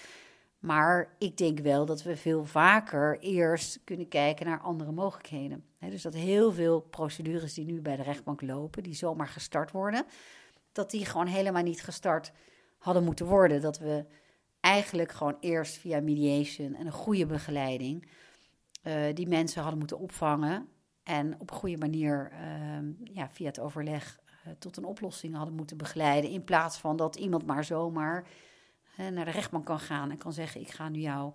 Maar ik denk wel dat we veel vaker eerst kunnen kijken naar andere mogelijkheden. dus dat heel veel procedures die nu bij de rechtbank lopen, die zomaar gestart worden, dat die gewoon helemaal niet gestart hadden moeten worden. Dat we eigenlijk gewoon eerst via mediation en een goede begeleiding uh, die mensen hadden moeten opvangen en op een goede manier uh, ja, via het overleg uh, tot een oplossing hadden moeten begeleiden. In plaats van dat iemand maar zomaar naar de rechtbank kan gaan en kan zeggen: Ik ga nu jou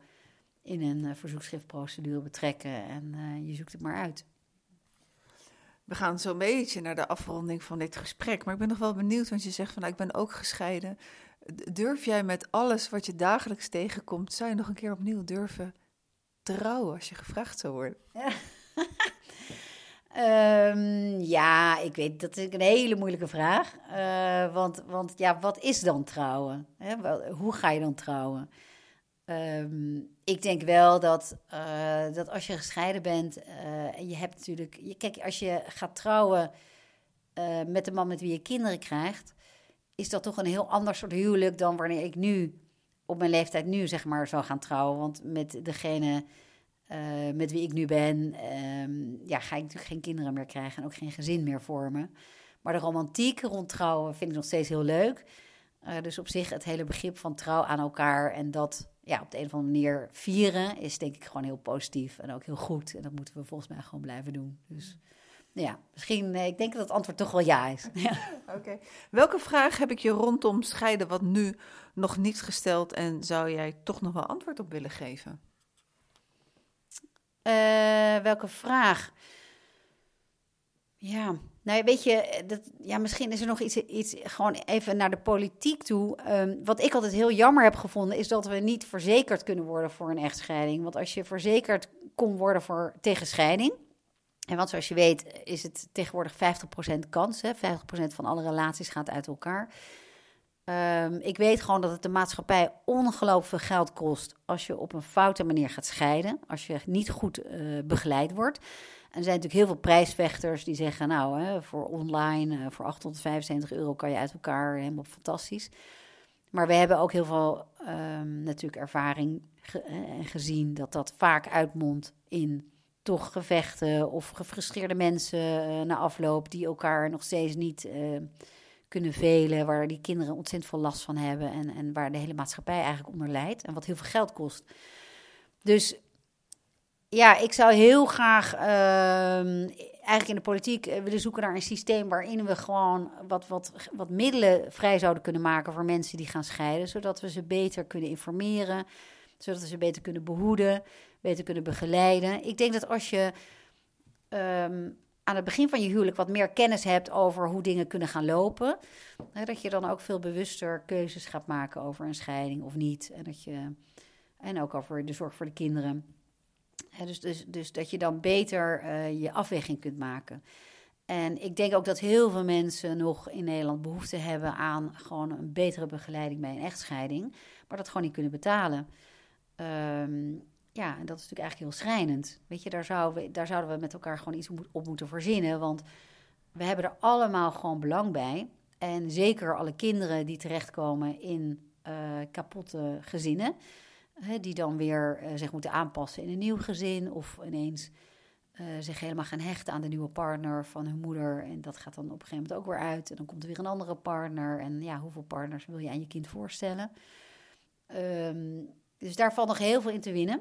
in een verzoekschriftprocedure betrekken en je zoekt het maar uit. We gaan zo'n beetje naar de afronding van dit gesprek. Maar ik ben nog wel benieuwd, want je zegt van nou, ik ben ook gescheiden. Durf jij met alles wat je dagelijks tegenkomt, zou je nog een keer opnieuw durven trouwen als je gevraagd zou worden? Ja. um, ja, ik weet, dat is een hele moeilijke vraag. Uh, want, want ja, wat is dan trouwen? Hè? Hoe ga je dan trouwen? Um, ik denk wel dat, uh, dat als je gescheiden bent uh, en je hebt natuurlijk... Je, kijk, als je gaat trouwen met de man met wie je kinderen krijgt is dat toch een heel ander soort huwelijk dan wanneer ik nu op mijn leeftijd nu zeg maar zou gaan trouwen. Want met degene uh, met wie ik nu ben, um, ja, ga ik natuurlijk geen kinderen meer krijgen en ook geen gezin meer vormen. Maar de romantiek rond trouwen vind ik nog steeds heel leuk. Uh, dus op zich het hele begrip van trouw aan elkaar en dat ja, op de een of andere manier vieren is denk ik gewoon heel positief en ook heel goed. En dat moeten we volgens mij gewoon blijven doen. Dus ja, misschien, eh, ik denk dat het antwoord toch wel ja is. Ja. Oké. Welke vraag heb ik je rondom scheiden wat nu nog niet gesteld en zou jij toch nog wel antwoord op willen geven? Uh, welke vraag? Ja, nou weet je, dat, ja, misschien is er nog iets, iets gewoon even naar de politiek toe. Um, wat ik altijd heel jammer heb gevonden, is dat we niet verzekerd kunnen worden voor een echtscheiding. Want als je verzekerd kon worden voor tegen scheiding, en want zoals je weet is het tegenwoordig 50% kans. Hè? 50% van alle relaties gaat uit elkaar. Ehm, ik weet gewoon dat het de maatschappij ongelooflijk veel geld kost als je op een foute manier gaat scheiden, als je niet goed uh, begeleid wordt. En er zijn natuurlijk heel veel prijsvechters die zeggen, nou, hè, voor online, uh, voor 875 euro kan je uit elkaar, helemaal fantastisch. Maar we hebben ook heel veel um, natuurlijk ervaring ge en gezien dat dat vaak uitmondt in toch gevechten of gefrustreerde mensen uh, na afloop die elkaar nog steeds niet uh, kunnen velen, waar die kinderen ontzettend veel last van hebben en, en waar de hele maatschappij eigenlijk onder leidt en wat heel veel geld kost. Dus ja, ik zou heel graag uh, eigenlijk in de politiek eh, willen zoeken naar een systeem waarin we gewoon wat, wat, wat middelen vrij zouden kunnen maken voor mensen die gaan scheiden, zodat we ze beter kunnen informeren, zodat we ze beter kunnen behoeden, beter kunnen begeleiden. Ik denk dat als je um, aan het begin van je huwelijk wat meer kennis hebt over hoe dingen kunnen gaan lopen, hè, dat je dan ook veel bewuster keuzes gaat maken over een scheiding of niet. En, dat je, en ook over de zorg voor de kinderen. Hè, dus, dus, dus dat je dan beter uh, je afweging kunt maken. En ik denk ook dat heel veel mensen nog in Nederland behoefte hebben aan gewoon een betere begeleiding bij een echtscheiding, maar dat gewoon niet kunnen betalen. Um, ja, en dat is natuurlijk eigenlijk heel schrijnend. Weet je, daar, zou we, daar zouden we met elkaar gewoon iets op moeten voorzinnen. Want we hebben er allemaal gewoon belang bij. En zeker alle kinderen die terechtkomen in uh, kapotte gezinnen. Hè, die dan weer uh, zich moeten aanpassen in een nieuw gezin. Of ineens uh, zich helemaal gaan hechten aan de nieuwe partner van hun moeder. En dat gaat dan op een gegeven moment ook weer uit. En dan komt er weer een andere partner. En ja, hoeveel partners wil je aan je kind voorstellen? Um, dus daar valt nog heel veel in te winnen.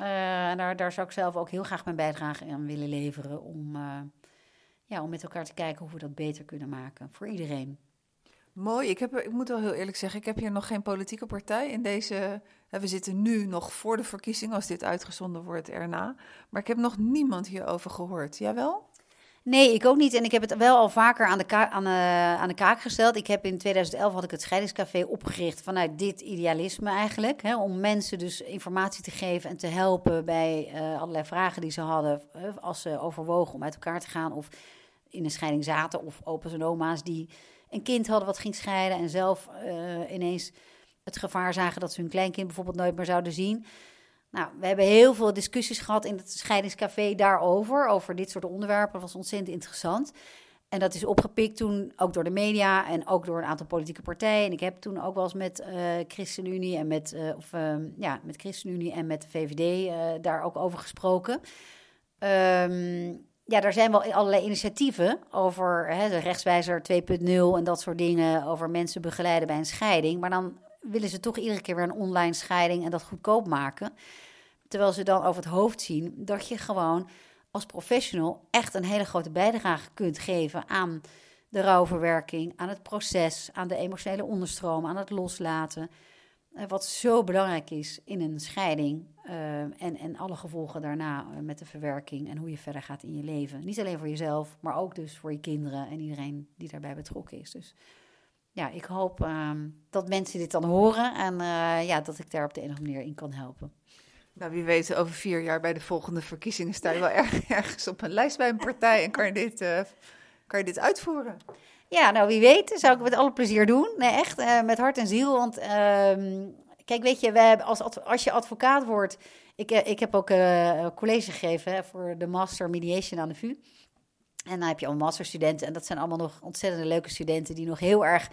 Uh, en daar, daar zou ik zelf ook heel graag mijn bijdrage aan willen leveren. Om, uh, ja, om met elkaar te kijken hoe we dat beter kunnen maken voor iedereen. Mooi. Ik, heb, ik moet wel heel eerlijk zeggen, ik heb hier nog geen politieke partij in deze. We zitten nu nog voor de verkiezing, als dit uitgezonden wordt erna. Maar ik heb nog niemand hierover gehoord. Jij wel? Nee, ik ook niet. En ik heb het wel al vaker aan de, aan, de, aan de kaak gesteld. Ik heb in 2011 had ik het scheidingscafé opgericht vanuit dit idealisme eigenlijk. Hè, om mensen dus informatie te geven en te helpen bij uh, allerlei vragen die ze hadden. Uh, als ze overwogen om uit elkaar te gaan of in een scheiding zaten. Of opa's en oma's die een kind hadden wat ging scheiden en zelf ineens het gevaar zagen dat ze hun kleinkind bijvoorbeeld nooit meer zouden zien. Nou, we hebben heel veel discussies gehad in het scheidingscafé daarover, over dit soort onderwerpen. Dat was ontzettend interessant. En dat is opgepikt toen ook door de media en ook door een aantal politieke partijen. En ik heb toen ook wel eens met uh, ChristenUnie en met, uh, of, uh, ja, met ChristenUnie en met de VVD daar ook over gesproken. Um, ja, daar zijn wel allerlei initiatieven over hè, de rechtswijzer 2.0 en dat soort dingen. Over mensen begeleiden bij een scheiding. Maar dan willen ze toch iedere keer weer een online scheiding en dat goedkoop maken. Terwijl ze dan over het hoofd zien dat je gewoon als professional echt een hele grote bijdrage kunt geven aan de rouwverwerking, aan het proces, aan de emotionele onderstroom, aan het loslaten. Eh, wat zo belangrijk is in een scheiding uh, en, en alle gevolgen daarna uh, met de verwerking en hoe je verder gaat in je leven. Niet alleen voor jezelf, maar ook dus voor je kinderen en iedereen die daarbij betrokken is. Dus ja, ik hoop uh, dat mensen dit dan horen en uh, ja, dat ik daar op de een of andere manier in kan helpen. Nou, wie weet, over vier jaar bij de volgende verkiezingen sta je wel erg, ergens op een lijst bij een partij en kan je dit, uh, kan je dit uitvoeren. Ja, nou wie weet, zou ik met alle plezier doen. Nee, echt, uh, met hart en ziel. Want ehm, kijk, weet je, we hebben als, als je advocaat wordt... Ik, ik heb ook college gegeven hè, voor de Master Mediation aan de VU. En dan heb je al masterstudenten. En dat zijn allemaal nog ontzettend leuke studenten die nog heel erg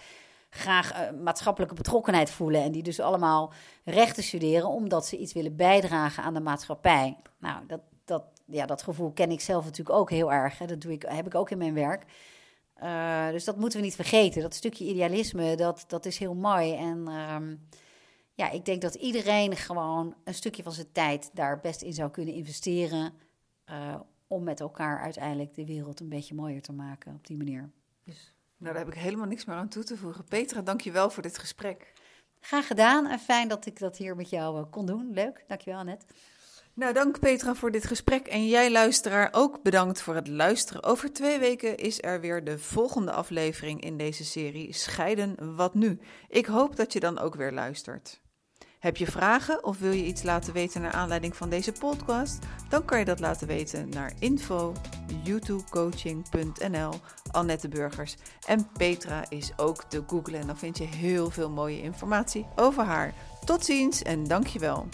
graag uh, maatschappelijke betrokkenheid voelen. En die dus allemaal rechten studeren omdat ze iets willen bijdragen aan de maatschappij. Nou, dat, dat, ja, dat gevoel ken ik zelf natuurlijk ook heel erg. Hè. Dat doe ik, heb ik ook in mijn werk. Uh, dus dat moeten we niet vergeten. Dat stukje idealisme, dat, dat is heel mooi. En uh, ja, ik denk dat iedereen gewoon een stukje van zijn tijd daar best in zou kunnen investeren. Uh, om met elkaar uiteindelijk de wereld een beetje mooier te maken op die manier. Dus. Nou, daar heb ik helemaal niks meer aan toe te voegen. Petra, dank je wel voor dit gesprek. Graag gedaan en fijn dat ik dat hier met jou kon doen. Leuk, dankjewel Annette. Nou, dank Petra voor dit gesprek. En jij luisteraar ook bedankt voor het luisteren. Over twee weken is er weer de volgende aflevering in deze serie Scheiden wat nu. Ik hoop dat je dan ook weer luistert. Heb je vragen of wil je iets laten weten naar aanleiding van deze podcast? Dan kan je dat laten weten naar info youtubecoaching.nl Annette Burgers. En Petra is ook te googlen en dan vind je heel veel mooie informatie over haar. Tot ziens en dankjewel.